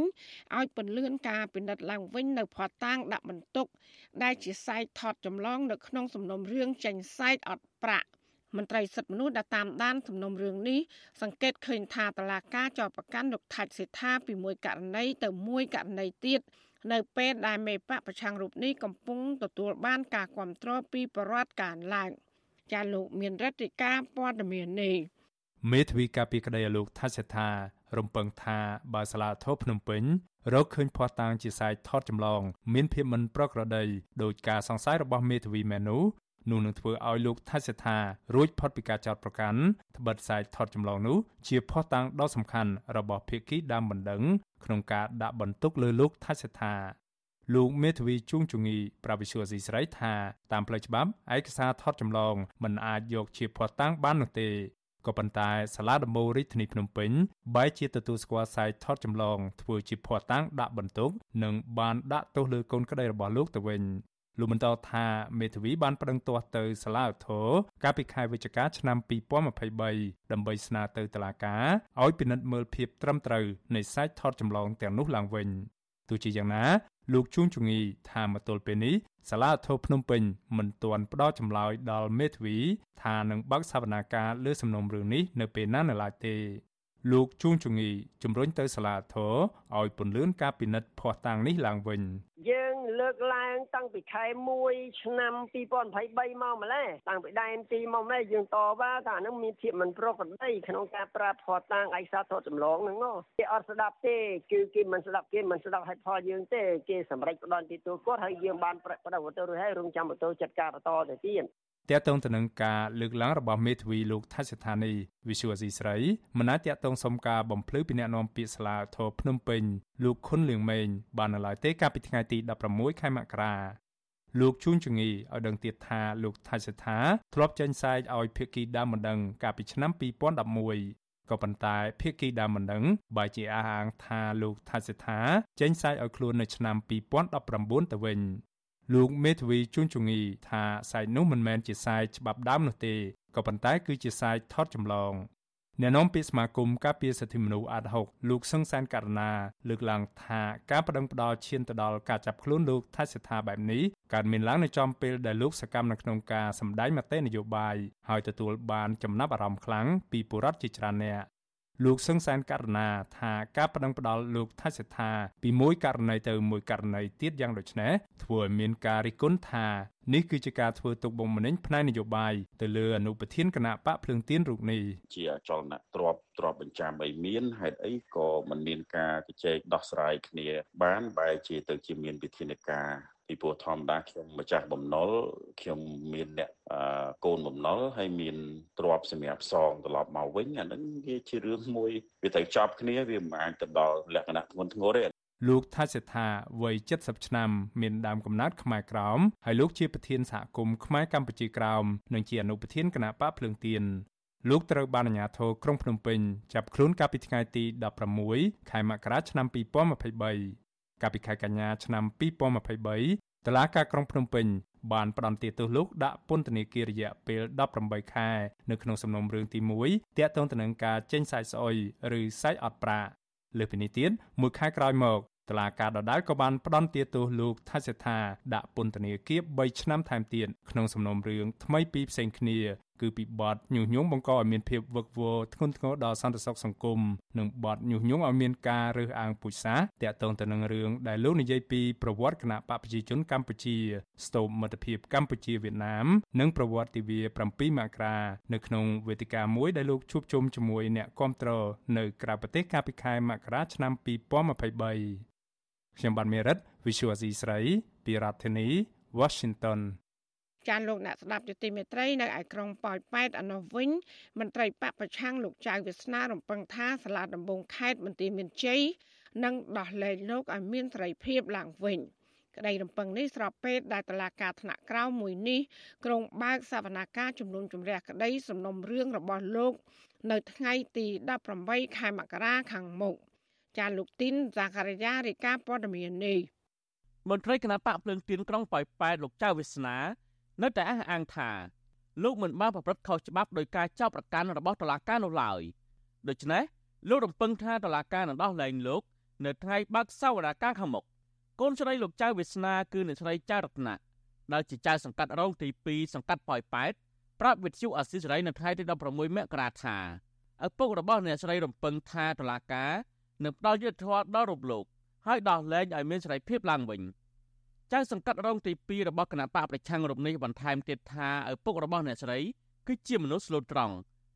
ឲ្យពន្លឿនការពិនិត្យឡើងវិញនៅផាត់តាងដាក់បន្ទុក ដែលជាសាយថតចម្លងនៅក្នុងសំណុំរឿងចេញសាយអត់ប្រាក់មន្ត្រីសិទ្ធិមនុស្សដែលតាមដានសំណុំរឿងនេះសង្កេតឃើញថាតឡាការចោទប្រកាន់លោកថាច់សិដ្ឋាពីមួយករណីទៅមួយករណីទៀតនៅពេលដែលមេបកប្រឆាំងរូបនេះកំពុងទទួលបានការគ្រប់គ្រងពីបរដ្ឋការឡើងចាលោកមានរដ្ឋាភិការព័ត៌មាននេះ មេធាវីការពីក្តីឲ្យលោកថាសេថារំពឹងថាបើសាលាធរភ្នំពេញរកឃើញភ័ស្តុតាងជាសាយថតចម្លង មានភាពមិនប្រក្រតីដោយការសង្ស័យរបស់មេធាវីមែននោះនោះនឹងធ្វើឲ្យលោកថាសេថារួចផុតពីការចោទប្រកាន់ត្បិតសាយថតចម្លងនោះជាភ័ស្តុតាងដ៏សំខាន់របស់ភាគីដើមបណ្ដឹងក្នុងការដាក់បន្ទុកលើលោកថាសេថាលោកមេធាវីជួងជងីប្រាវិសុយស៊ីស្រីថាតាមផ្លូវច្បាប់ឯកសារថតចម្លងមិនអាចយកជាភ័ស្តុតាងបាននោះទេ ក៏ប៉ុន្តែសាលាដំបូងរាជធានីភ្នំពេញបែរជាទទួលស្គាល់សាយថតចម្លងធ្វើជាភ័ស្តុតាងដាក់បន្ទុកនិងបានដាក់ទោសលើកូនក្តីរបស់លោកទៅវិញលោកបន្តថាមេធាវីបានប្តឹងទាស់ទៅសាលាឧទ្ធរកាលពីខែវិច្ឆិកាឆ្នាំ2023ដើម្បីស្នើទៅតុលាការឲ្យពិនិត្យមើលភាពត្រឹមត្រូវនៃសាច់ថតចម្លងទាំងនោះឡើងវិញទោះជាយ៉ាងណា លោកជួងជងីថាមកទល់ពេលនេះសាលាធរភ្នំពេញមិនទាន់ផ្ដល់ចម្លើយដល់មេធាវីថានឹងបើកសវនាការលើសំណុំរឿងនេះនៅពេលណានៅឡើយទេ លោកជួងជងីជំរុញទៅសាលាធរឲ្យពន្លឿនការពិនិត្យភ័ស្តុតាងនេះឡើងវិញយើងលើកឡើងតាំងពីខែ1ឆ្នាំ2023មកម្លេះតាំងពីដែនទីមកម្លេះយើងតវ៉ាថានឹងមានភាពមិនប្រក្រតីក្នុងការប្រើភ័ស្តុតាងឯកសារថតចម្លងហ្នឹងគេអត់ស្ដាប់ទេគឺគេមិនស្ដាប់គេមិនស្ដាប់ហេតុផលយើងទេគេសម្រេចផ្ដន់ទីទួលគាត់ហើយយើងបានបដិវត្តទៅរួចហើយរងចាំបន្តចាត់ការបន្តទៅទៀត តើតើទៅនឹងការលើកឡើងរបស់មេធាវីលោកថាសិដ្ឋានីវិសុវអសីស្រីមិនអាចតតងសុំការបំភ្លឺពីអ្នកនាំពាក្យសាលាធរភ្នំពេញលោកខុនលៀងម៉េងបាននៅឡើយទេកាលពីថ្ងៃទី16ខែមករាលោកជួនចងីឲ្យដឹងទៀតថាលោកថាសិដ្ឋាធ្លាប់ចេញសែកឲ្យភៀកគីដើមមិនដឹងកាលពីឆ្នាំ2011ក៏ប៉ុន្តែភៀកគីដើមមិនដឹងបើជាអះអាងថាលោកថាសិដ្ឋាចេញសែកឲ្យខ្លួននៅឆ្នាំ2019ទៅវិញ លោកមេធាវីជួនជងីថាសាច់នោះមិនមែនជាសាច់ច្បាប់ដើមនោះទេក៏ប៉ុន្តែគឺជាសាច់ថតចម្លងអ្នកនាំពាក្យសមាគមការពារសិទ្ធិមនុស្សអាត់ហុកលោកសឹងសានករណាលើកឡើងថាការប្តឹងផ្តល់ឈានទៅដល់ការចាប់ខ្លួនលោកថៃសិដ្ឋាបែបនេះកើតមានឡើងនៅចំពេលដែលលោកសកម្មនៅក្នុងការសម្ដែងមតិនយោបាយហើយទទួលបានចំណាប់អារម្មណ៍ខ្លាំងពីពលរដ្ឋជាច្រើនអ្នក លោកសឹងសានករណាថាការប្តឹងផ្តល់លោកថៃសិដ្ឋាពីមួយករណីទៅមួយករណីទៀតយ៉ាងដូចនេះធ្វើឲ្យមានការរិះគន់ថានេះគឺជាការធ្វើទុកបុកម្នេញផ្នែកនយោបាយទៅលើអនុប្រធានគណៈបកភ្លើងទៀនរូបនេះជាចលនាទ្របទ្របបញ្ចាំអីមានហេតុអីក៏មិនមានការជជែកដោះស្រាយគ្នាបានបែរជាទៅជាមានវិធានការ ពីព្រោះធម្មតាខ្ញុំម្ចាស់បំណុលខ្ញុំមានអ្នកកូនបំណុលហើយមានទ្រព្យសម្រាប់សងត្រឡប់មកវិញអានឹងវាជារឿងមួយវាត្រូវចប់គ្នាវាមិនអាចទៅដល់លក្ខណៈធ្ងន់ធ្ងរទេលោកថាសេដ្ឋាវ័យ70ឆ្នាំមានដើមកំណើតខ្មែរក្រោមហើយលោកជាប្រធានសហគមន៍ខ្មែរកម្ពុជាក្រោមនិងជាអនុប្រធានគណៈបកភ្លើងទៀនលោកត្រូវបានអាជ្ញាធរក្រុងភ្នំពេញចាប់ខ្លួនកាលពីថ្ងៃទី16ខែមករាឆ្នាំ2023 កាលពីខែកញ្ញាឆ្នាំ2023តឡាការក្រុងភ្នំពេញបានផ្តន្ទាទោសលោកដាក់ពន្ធនាគាររយៈពេល18ខែនៅក្នុងសំណុំរឿងទី1ទាក់ទងទៅនឹងការចេញសាច់ស្អុយឬសាច់អត់ប្រាក់លើសពីនេះទៀតមួយខែក្រោយមកតឡាការដដែលក៏បានផ្តន្ទាទោសលោកថាសេដ្ឋាដាក់ពន្ធនាគារ3ឆ្នាំថែមទៀតក្នុងសំណុំរឿងថ្មីពីរផ្សេងគ្នាគឺពីបទញុះញង់បង្កឲ្យមានភាពវឹកវរធ្ងន់ធ្ងរដល់សន្តិសុខសង្គមនិងបទញុះញង់ឲ្យមានការរើសអើងពូជសាសន៍តាក់ទងទៅនឹងរឿងដែលលោកនិយាយពីប្រវត្តិគណៈបកប្រជាជនកម្ពុជាស្ទូបមិត្តភាពកម្ពុជាវៀតណាមនិងប្រវត្តិទិវា7មករានៅក្នុងវេទិកាមួយដែលលោកជួបជុំជាមួយអ្នកគាំទ្រនៅក្រៅប្រទេសកាលពីខែមករាឆ្នាំ2023ខ្ញុំបានមេរិត Visual Asia ស្រីពីរដ្ឋធានី Washington ចាលោកអ្នកស្ដាប់យុតិមេត្រីនៅឯក្រុងប៉ោយប៉ែតអនុវិញមន្ត្រីបពប្រឆាំងលោកចៅវាសនារំពឹងថាសាលាដំបងខេត្តមន្ទីរមានជ័យនឹងដោះលែងលោកឲ្យមានសេរីភាពឡើងវិញក្តីរំពឹងនេះស្របពេលដែលតឡាការថ្នាក់ក្រោមមួយនេះក្រុងបើកសវនាការជំនុំជម្រះក្តីសំណុំរឿងរបស់លោក នៅថ្ងៃទី18ខែមករាខាងមុខចាលោកទីនសាការីយ៉ារាយការណ៍ព័ត៌មាននេះមន្ត្រីគណៈបកភ្លើងទៀនក្រុងប៉ោយប៉ែតលោកចៅវាសនា នៅតែអះអាងថាលោកមិនបានប្រព្រឹត្តខុសច្បាប់ដោយការចោទប្រកាន់របស់តុលាការនោះឡើយដូច្នេះលោករំពឹងថាតុលាការនឹងដោះលែងលោកនៅថ្ងៃបើកសវនកម្មខាងមុខកូនស្រីលោកចៅវាសនាគឺអ្នកស្រីចៅរតនាដែលជាចៅសង្កាត់រងទី2សង្កាត់ប៉ោយប៉ែតប្រាប់វិទ្យុអស៊ីសេរីនៅថ្ងៃទី16មករាថាឪពុករបស់អ្នកស្រីរំពឹងថាតុលាការនឹងផ្ដល់យុត្តិធម៌ដល់រូបលោកហើយដោះលែងឲ្យមានសេរីភាពឡើងវិញ។ ចៅសង្កាត់រងទី2របស់គណៈបកប្រឆាំងរំនេះបន្ថែមទៀតថាឪពុករបស់អ្នកស្រីគឺជាមនុស្សស្លូតត្រង់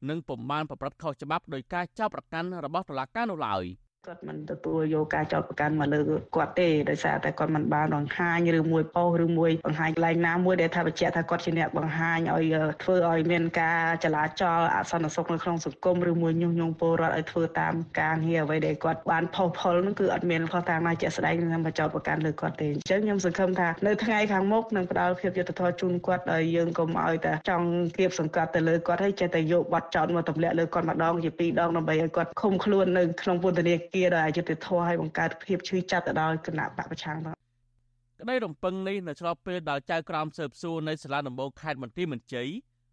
និងពុំបានប្រព្រឹត្តខុសច្បាប់ដោយការចោទប្រកាន់របស់តុលាការនោះឡើយ។ គាត់មិនទទួលយកការចោទប្រកាន់មកលើគាត់ទេដោយសារតែគាត់មិនបានបង្ហាញឬមួយប៉ុស្តិ៍ឬមួយបង្ហាញកន្លែងណាមួយដែលថាបញ្ជាក់ថាគាត់ជាអ្នកបង្ហាញឲ្យធ្វើឲ្យមានការចលាចលអសន្តិសុខនៅក្នុងសង្គមឬមួយញុះញង់ពលរដ្ឋឲ្យធ្វើតាមការងារអ្វីដែលគាត់បានផុសផុលនោះគឺអត់មានផុសតាមណាជាក់ស្ដែងនឹងបញ្ចោទប្រកាន់លើគាត់ទេអញ្ចឹងខ្ញុំសង្ឃឹមថានៅថ្ងៃខាងមុខនឹងផ្ដល់ភាពយុត្តិធម៌ជូនគាត់ឲ្យយើងកុំឲ្យតែចង់គៀបសង្កត់ទៅលើគាត់ហើយចេះតែយកបទចោទមកទម្លាក់លើគាត់ម្ដងជាពីរដងដើម្បីឲ្យគាត់ឃុំខ្លួននៅក្នុងពន្ធនាគារគារដោយអយុត្តិធម៌ឲ្យបង្កើតភាពឈឺចាប់ទៅដល់គណៈបកប្រឆាំងផងក្តីរំពឹងនេះនៅឆ្លប់ពេលដល់ចៅក្រមស៊ើបសួរនៅសាលាដំបងខេត្តបន្ទាយមានជ័យ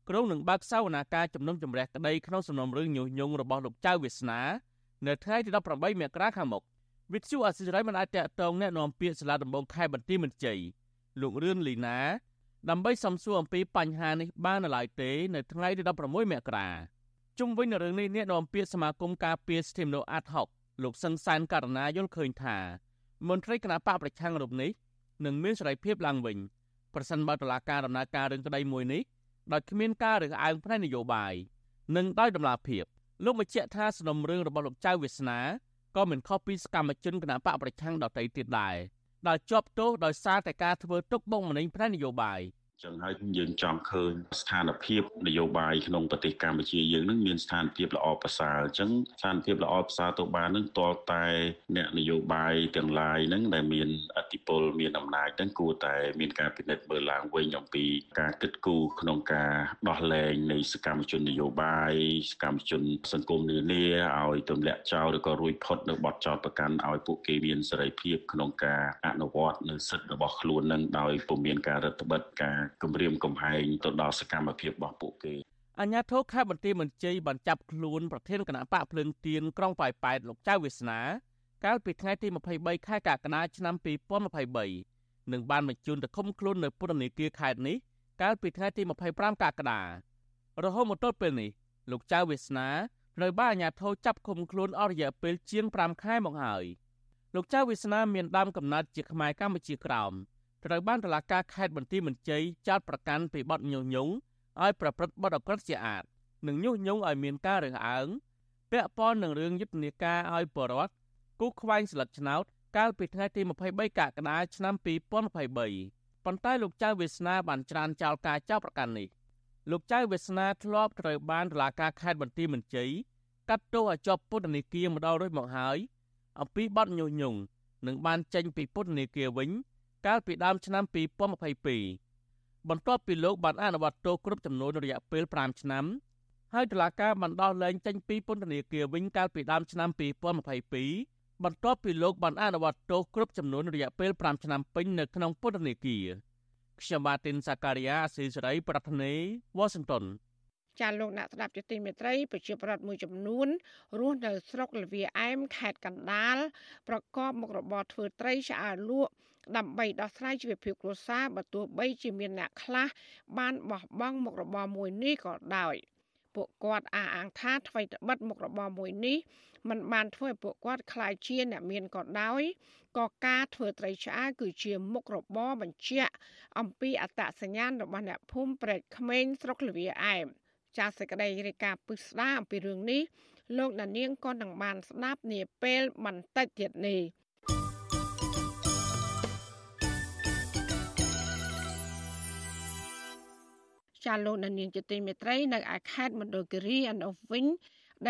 ក្រុងនឹងបើកសវនាការជំនុំជម្រះក្តីក្នុងសំណុំរឿងញុះញង់របស់លោកចៅវាសនានៅថ្ងៃទី18មករាខាងមុខវិទ្យុអសិរ័យមិនអាចតកតងណែនាំពាក្យសាលាដំបងខេត្តបន្ទាយមានជ័យលោករឿនលីណា ដើម្បីសំសួរអំពីបញ្ហានេះបាននៅឡើយទេ នៅថ្ងៃទី16មករាជុំវិញនឹងរឿងនេះអ្នកនាំពាក្យសមាគមការពារសិទ្ធិមនុស្សអាត់ហុក លោកសឹងសានករណាយល់ឃើញថាមន្ត្រីគណៈបកប្រឆាំងរូបនេះនឹងមានសេរីភាពឡើងវិញប្រសិនបើតុលាការដំណើរការរឿងក្តីមួយនេះដោយគ្មានការរើសអើងផ្នែកនយោបាយនិងដោយដំណាភាពលោកបញ្ជាក់ថាសំណុំរឿងរបស់លោកចៅវាសនាក៏មិនខុសពីសកម្មជនគណបកប្រឆាំងដទៃទៀតដែរដែលជាប់ទោសដោយសារតែការធ្វើទុកបុកម្នេញផ្នែកនយោបាយ ចឹងហើយយើងចង់ឃើញស្ថានភាពនយោបាយក្នុងប្រទេសកម្ពុជាយើងនឹងមានស្ថានភាពល្អប្រសើរអញ្ចឹងស្ថានភាពល្អប្រសើរទៅបាននឹងតលតែអ្នកនយោបាយទាំងឡាយហ្នឹងដែលមានអធិបុលមានអំណាចហ្នឹងគួរតែមានការពិនិត្យមើលឡើងវិញអំពីការគិតគូរក្នុងការដោះលែងនៃសកម្មជននយោបាយសកម្មជនសង្គមនានាឲ្យទម្លាក់ចោលឬក៏រួចផុតនៅបទចោទប្រកាន់ឲ្យពួកគេមានសេរីភាពក្នុងការអនុវត្តនៅសិទ្ធិរបស់ខ្លួននឹងដោយពុំមានការរឹតបន្តឹងការគម្រាមកំហែងទៅដល់សកម្មភាពរបស់ពួកគេអញ្ញាធិខេត្តបន្ទាយមានជ័យបានចាប់ខ្លួនប្រធានគណៈបកភ្លើងទៀនក្រុងប៉ោយប៉ែតលោកចៅវាសនាកាលពីថ្ងៃទី23ខែកក្កដាឆ្នាំ2023និងបានបញ្ជូនទៅឃុំខ្លួននៅពន្ធនាគារខេត្តនេះកាលពីថ្ងៃទី25កក្កដារហូតមកទល់ពេលនេះលោកចៅវាសនាត្រូវបានអាជ្ញាធរចាប់ឃុំខ្លួនអស់រយៈពេលជាង5ខែមកហើយលោកចៅវាសនាមានដើមកំណត់ជាខ្មែរកម្ពុជាក្រោម ត្រូវបានតុលាការខេត្តបន្ទាយមានជ័យចោទប្រកាន់ពីបទញុះញង់ឲ្យប្រព្រឹត្តបទអក្រក់ជាអាតនិងញុះញង់ឲ្យមានការរើសអើងពាក់ព័ន្ធនឹងរឿងយុទ្ធនាការឲ្យបរដ្ឋគូខ្វែងស្លឹកឆ្នោតកាលពីថ្ងៃទី23កក្កដាឆ្នាំ2023ប៉ុន្តែលោកចៅវាសនាបានច្រានចោលការចោទប្រកាន់នេះលោកចៅវាសនាធ្លាប់ត្រូវបានតុលាការខេត្តបន្ទាយមានជ័យកាត់ទោសឲ្យជាប់ពន្ធនាគារម្ដងរួចមកហើយអំពីបទញុះញង់និងបានចេញពីពន្ធនាគារវិញ កាលពីដើមឆ្នាំ2022បន្ទាប់ពីលោកបានអនុវត្តទោសគ្រប់ចំនួនរយៈពេល5ឆ្នាំហើយតុលាការបានដោះលែងចេញពីពន្ធនាគារវិញកាលពីដើមឆ្នាំ2022បន្ទាប់ពីលោកបានអនុវត្តទោសគ្រប់ចំនួនរយៈពេល5ឆ្នាំពេញនៅក្នុងពន្ធនាគារខ្ញុំបាទទីនសាការីយ៉ាអស៊ីសេរីប្រធានីវ៉ាស៊ីនតោនចាលោកអ្នកស្ដាប់ជាទីមេត្រីប្រជាប្រដ្ឋមួយចំនួនរស់នៅស្រុកលវាអែមខេត្តកណ្ដាលប្រកបមុខរបរធ្វើត្រីឆ្អើលក់ ដើម្បីដោះស្រាយជីវភាពគ្រួសារបើទោះបីជាមានអ្នកខ្លះបានបោះបង់មុខរបរមួយនេះក៏ដោយពួកគាត់អះអាងថាថ្មីត្បិតមុខរបរមួយនេះมันបានធ្វើឲ្យពួកគាត់ខ្លាចជាអ្នកមានក៏ដោយក៏ការធ្វើត្រីឆ្អើគឺជាមុខរបរបញ្ជាក់អំពីអត្តសញ្ញាណរបស់អ្នកភូមិប្រេតក្មេងស្រុកលវាអែមចាសសេចក្តីរាយការណ៍ពឹស្ដារអំពីរឿងនេះលោកដានៀងក៏នឹងបានស្ដាប់នាពេលបន្តិចទៀតនេះ ចាលោកដានៀងជាទីមេត្រីនៅឯខេត្តមណ្ឌលគិរីអនុវិញ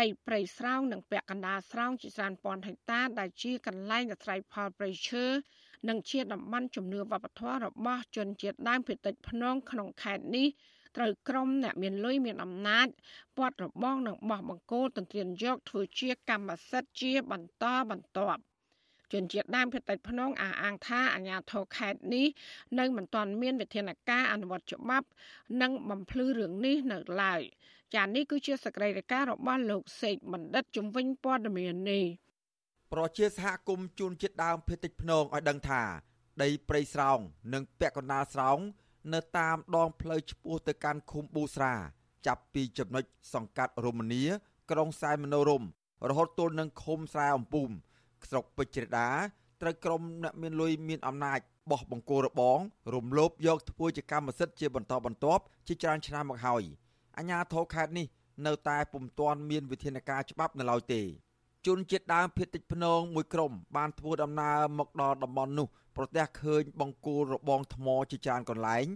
ដីព្រៃស្រោងនិងពាក់កណ្ដាលស្រោងជាច្រើនពាន់ហិកតាដែលជាកន្លែងអាស្រ័យផលព្រៃឈើនិងជាតំបន់ជំនឿវប្បធម៌របស់ជនជាតិដើមភាគតិចភ្នងក្នុងខេត្តនេះត្រូវក្រុមអ្នកមានលុយមានអំណាចពាត់របងនិងបោះបង្គោលទន្ទ្រានយកធ្វើជាកម្មសិទ្ធិជាបន្តបន្ទាប់ ជនជាតិដើមភាគតិចភ្នងអះអាងថាអាជ្ញាធរខេត្តនេះនៅមិនទាន់មានវិធានការអនុវត្តច្បាប់ និងបំភ្លឺរឿងនេះនៅឡើយចា៎នេះគឺជាសកម្មភាពរបស់លោកសេកបណ្ឌិតជំនាញព័ត៌មាននេះប្រជាសហគមន៍ជួនជាតិដើមភេតិចភ្នងឲ្យដឹងថា ដីព្រៃស្រោង និងពាក់កណ្ដាលស្រោងនៅតាមដងផ្លូវឆ្ពោះទៅកាន់ឃុំប៊ូស្រាចាប់ពីចំណុចសង្កាត់រមនីក្រុងសែនមនោរមរហូតទល់នឹងឃុំស្រែអំពុំ ស្រុកពេជ្រដាត្រូវក្រុមអ្នកមានលុយមានអំណាចបោះបង្គោលរបង រំលោភយកធ្វើជាកម្មសិទ្ធិជាបន្តបន្ទាប់ជាច្រើនឆ្នាំមកហើយអាជ្ញាធរខេត្តនេះនៅតែពុំទាន់មានវិធានការច្បាប់នៅឡើយទេជនជាតិដើមភៀតតិចភ្នងមួយក្រុមបានធ្វើដំណើរមកដល់តំបន់នោះប្រទះឃើញបង្គោលរបងថ្មជាច្រើនកន្លែង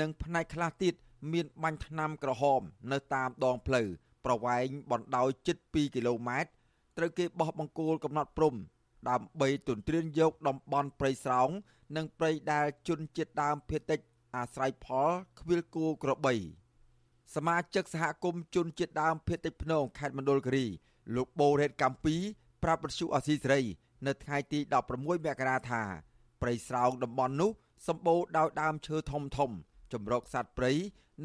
និងផ្នែកខ្លះទៀតមានបាញ់ថ្នាំក្រហម នៅតាមដងផ្លូវប្រវែងបណ្ដោយជិត2គីឡូម៉ែត្រ ត្រូវគេបោះបង្គោលកំណត់ព្រំដើម្បីទន្ទ្រានយកតំបន់ព្រៃស្រោង និងព្រៃដែលជនជាតិដើមភាគតិចអាស្រ័យផលខ្វៀលគោក្របី សមាជិកសហគមន៍ជនជាតិដើមភាគតិចភ្នងខេត្តមណ្ឌលគិរីលោកបូរ៉េតកំពីប្រាប់បទសុអសីសេរី នៅថ្ងៃទី16មករាថាព្រៃស្រោងតំបន់នោះសម្បូរដោយដើមឈើធំធំចម្រុកសត្វព្រៃ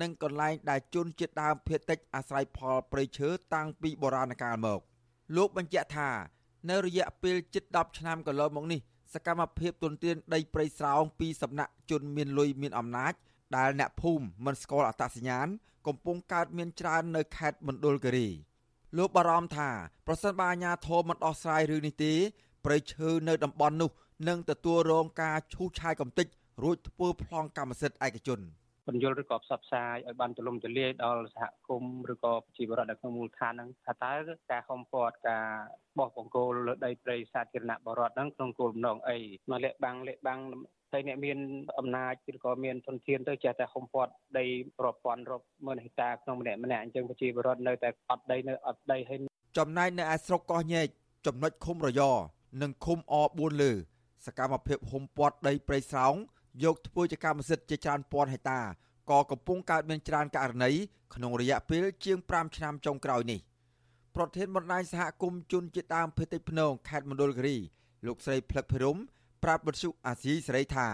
និងកន្លែងដែលជនជាតិដើមភាគតិចអាស្រ័យផលព្រៃឈើតាំងពីបុរាណកាលមក លោកបញ្ជាក់ថា នៅរយៈពេលជិត10ឆ្នាំកន្លងមកនេះសកម្មភាពទុនទានដីព្រៃស្រោងពីសំណាក់ជនមានលុយមានអំណាចដែលអ្នកភូមិមិនស្គាល់អត្តសញ្ញាណកំពុងកើតមានច្រើននៅខេត្តមណ្ឌលគិរីលោកបារម្ភថាប្រសិនបើអាជ្ញាធរមិនដោះស្រាយរឿងនេះទេព្រៃឈើនៅតំបន់នោះនឹងទទួលរងការឈូសឆាយកំទេចរួចធ្វើប្លង់កម្មសិទ្ធិឯកជន បញ្យលឬក៏ផ្សព្វផ្សាយឲ្យបានទូលំទូលាយដល់សហគមន៍ឬក៏ប្រជាពលរដ្ឋនៅក្នុងមូលដ្ឋានហ្នឹងថាតើការហុំព័ទ្ធការបោះបង្គោលលើដីព្រៃសាធារណៈបរដ្ឋហ្នឹងក្នុងគោលបំណងអីមកលាក់បាំងលាក់បាំងហើយអ្នកមានអំណាចឬក៏មានធនធានទៅចេះតែហុំព័ទ្ធដីរាប់ពាន់រាប់ម៉ឺនហិកតាក្នុងម្នាក់ម្នាក់អញ្ចឹងប្រជាពលរដ្ឋនៅតែអត់ដីនៅអត់ដីហើយចំណែកនៅឯស្រុកកោះញែកចំណុចឃុំរយនិងឃុំអ4លើសកម្មភាពហុំព័ទ្ធដីព្រៃស្រោង យកធ្វើជាកម្មសិទ្ធិជាច្រើនពាន់ហិកតាក៏កំពុងកើតមានច្រើនករណីក្នុងរយៈពេលជាង5ឆ្នាំចុងក្រោយនេះប្រធានបណ្ដាញសហគមន៍ជនជាតិដើមភេតិចភ្នងខេត្តមណ្ឌលគិរីលោកស្រីផ្លឹកភិរមប្រាប់បទសុអាស៊ីសេរីថា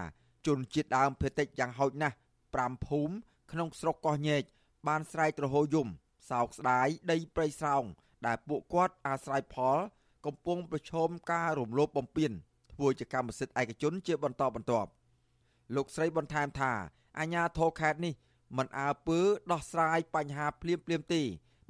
ជនជាតិដើមភេតិចយ៉ាងហោចណាស់5ភូមិក្នុងស្រុកកោះញែកបានស្រែកទ្រហោយំសោកស្ដាយដីព្រៃស្រោងដែលពួកគាត់អាស្រ័យផល កំពុងប្រឈមការរំលោភបំពានធ្វើជាកម្មសិទ្ធិឯកជនជាបន្តបន្ទាប់ លោកស្រីបន្ថែមថាអាជ្ញាធរខេត្តនេះមិនអើពើដោះស្រាយបញ្ហាភ្លាមភ្លាមទេ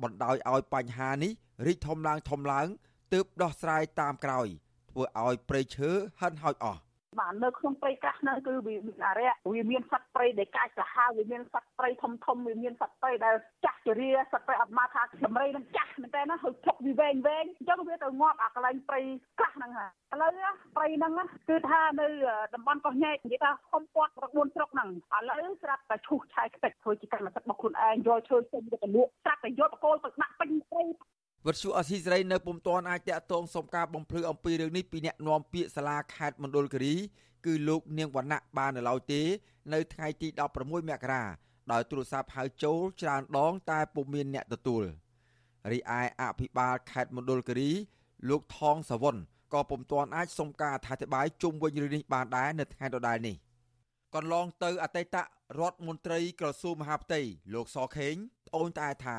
បណ្ដោយឲ្យបញ្ហានេះរីកធំឡើងធំឡើងទើបដោះស្រាយតាមក្រោយធ្វើឲ្យព្រៃឈើហិនហោចអស់ បាទនៅក្នុងព្រៃក្រាស់ហ្នឹងគឺវាមានអរិយវាមានសត្វព្រៃដែលកាចសាហាវវាមានសត្វព្រៃធំធំវាមានសត្វព្រៃដែលចាស់ជរាសត្វព្រៃអត់មកថាដំរីនឹងចាស់មែនតើណាហើយភុកវាវែងវែងអញ្ចឹងវាទៅងាប់អាកន្លែងព្រៃក្រាស់ហ្នឹងហើយឥឡូវព្រៃហ្នឹងគឺថានៅតំបន់កោះញែកនិយាយថាខំពាត់9ស្រុកហ្នឹងឥឡូវស្រាប់តែឈូសឆាយខ្ទេចធ្វើជាកម្មសិទ្ធិរបស់ខ្លួនឯងយកឈើចេញទៅលក់ស្រាប់តែយកបកគោលទៅដាក់ពេញព្រៃ វត្តជូអសីសេរីនៅពុំតាន់អាចតាក់ទងសុំការបំភ្លឺអំពីរឿងនេះពីអ្នកនាំពាក្យសាលាខេត្តមណ្ឌលគិរីគឺលោកនាងវណ្ណៈបាននៅឡើយទេ នៅថ្ងៃទី16មករាដោយទូរស័ព្ទហៅចូលច្រើនដង តែពុំមានអ្នកទទួលរីឯអភិបាលខេត្តមណ្ឌលគិរី លោកថងសវុនក៏ពុំទាន់អាចសុំការអធិប្បាយជុំវិញរឿងនេះបានដែរនៅថ្ងៃដដែលនេះកន្លងទៅអតីតរដ្ឋមន្ត្រីក្រសួងមហាផ្ទៃលោកសខេងត្អូញត្អែថា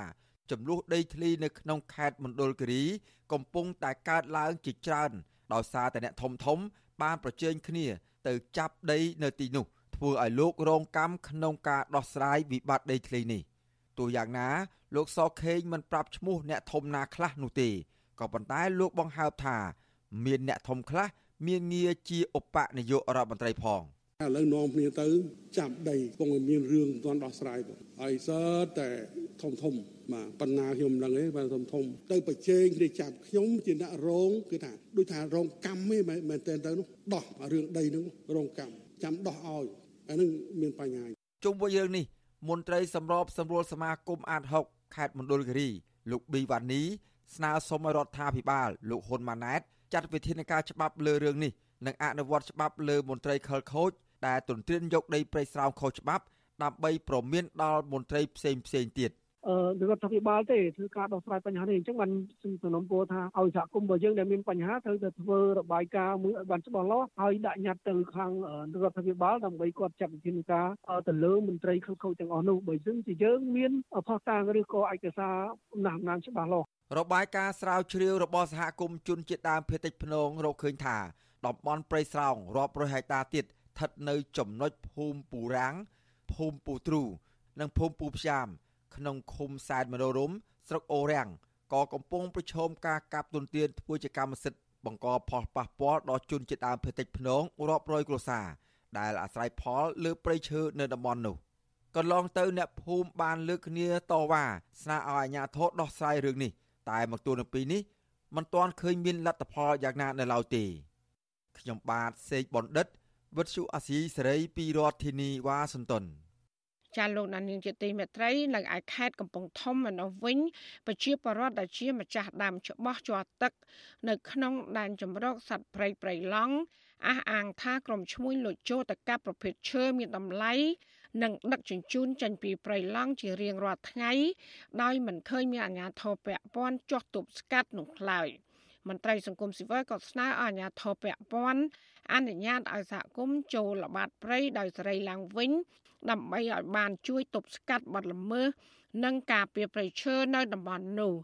ចំនួនដីធ្លីនៅក្នុងខេត្តមណ្ឌលគិរីកំពុងតែកើតឡើងជាច្រើនដោយសារតែអ្នកធំធំ បានប្រជែងគ្នា ទៅចាប់ដីនៅទីនោះធ្វើឲ្យលោករងកម្មក្នុងការដោះស្រាយវិបត្តិដីធ្លីនេះទោះយ៉ាងណាលោកសខេងមិនប្រាប់ឈ្មោះអ្នកធំណាខ្លះនោះទេក៏ប៉ុន្តែលោកបង្ហើបថា មានអ្នកធំខ្លះមានងារជាឧបនាយករដ្ឋមន្ត្រីផងឥឡូវនាំគ្នាទៅ ចាប់ដីកំពុងមានរឿងមិនទាន់ដោះស្រាយទៅហើយសើតែធំធំ បាទបណ្ណាខ្ញុំនឹងឯងបាទធំធំទៅប្រជែងគ្នាចាប់ខ្ញុំជាអ្នករងគឺថាដូចថារងកម្មឯងមែនតើទៅនោះដោះរឿងដីនោះរងកម្មចាំដោះឲ្យអានឹងមានបញ្ហាជុំវិញរឿងនេះមន្ត្រីសម្របសម្រួលសមាគមអាត6ខេត្តមណ្ឌលគិរីលោកប៊ីវ៉ានីស្នើសុំឲ្យរដ្ឋាភិបាលលោកហ៊ុនម៉ាណែតចាត់វិធានការច្បាប់លើរឿងនេះនិងអនុវត្តច្បាប់លើមន្ត្រីខលខូចដែលទន្ទ្រានយកដីព្រៃស្រោងខុសច្បាប់ដើម្បីប្រមានដល់មន្ត្រីផ្សេងផ្សេងទៀតអឺ រដ្ឋាភិបាលទេធ្វើការដោះស្រាយបញ្ហានេះអញ្ចឹងបានសំណុំពរថាឲ្យសហគមន៍របស់យើងដែលមានបញ្ហាត្រូវតែធ្វើរបាយការណ៍មួយឲ្យបានច្បាស់លាស់ហើយដាក់ញត្តិទៅខាងរដ្ឋាភិបាលដើម្បីគាត់ចាត់វិធានការទៅលើមន្ត្រីខិលខូចទាំងអស់នោះបើមិនជាយើងមានផុសតាងឬក៏ឯកសារអំណះអំណាងច្បាស់លាស់របាយការណ៍ស្រាវជ្រាវរបស់សហគមន៍ជនជាតិដើមភាគតិចភ្នងរកឃើញថាតំបន់ព្រៃស្រោងរាប់រយហិកតាទៀតស្ថិតនៅចំណុចភូមិពូរាំងភូមិពូទ្រូនិងភូមិពូផ្យាម ក្នុងឃុំសែនមនោរមស្រុកអូរាំងក៏កំពុងប្រឈមការកាប់ទុនទានធ្វើជាកម្មសិទ្ធិបង្កផលប៉ះពាល់ដល់ជនជាតិដើមភាគតិចភ្នងរាប់រយគ្រួសារដែលអាស្រ័យផលលើព្រៃឈើនៅតំបន់នោះកន្លងទៅអ្នកភូមិបានលើកគ្នាតវ៉ាស្នើឲ្យអាជ្ញាធរដោះស្រាយរឿងនេះតែមកទល់នឹងពេលនេះមិនទាន់ឃើញមានលទ្ធផលយ៉ាងណានៅឡើយទេខ្ញុំបាទសេកបណ្ឌិតវិទ្យុអាស៊ីសេរីពីរដ្ឋធានីវ៉ាស៊ីនតោន ចាលោកដានៀងជាទីមេត្រីនៅឯខេត្តកំពង់ធំឯនោះវិញប្រជាពលរដ្ឋដែលជាម្ចាស់ដើមច្បាស់ជាប់ទឹក នៅក្នុងដែនជម្រកសត្វព្រៃព្រៃឡង់អះអាងថាក្រុមឈ្មួញលួចចូលទៅកាប់ប្រភេទឈើមានតម្លៃនិងដឹកជញ្ជូនចេញពីព្រៃឡង់ជារៀងរាល់ថ្ងៃដោយមិនឃើញមានអាជ្ញាធរពាក់ព័ន្ធចោះទប់ស្កាត់នោះឡើយមន្ត្រីសង្គមស៊ីវិលក៏ស្នើឲ្យអាជ្ញាធរពាក់ព័ន្ធ អនុញ្ញាតឲ្យសហគមន៍ចូលល្បាតព្រៃដោយសេរីឡើងវិញ ដើម្បីឲ្យបានជួយទប់ស្កាត់បទល្មើសនិងការពារព្រៃឈើនៅតំបន់នោះ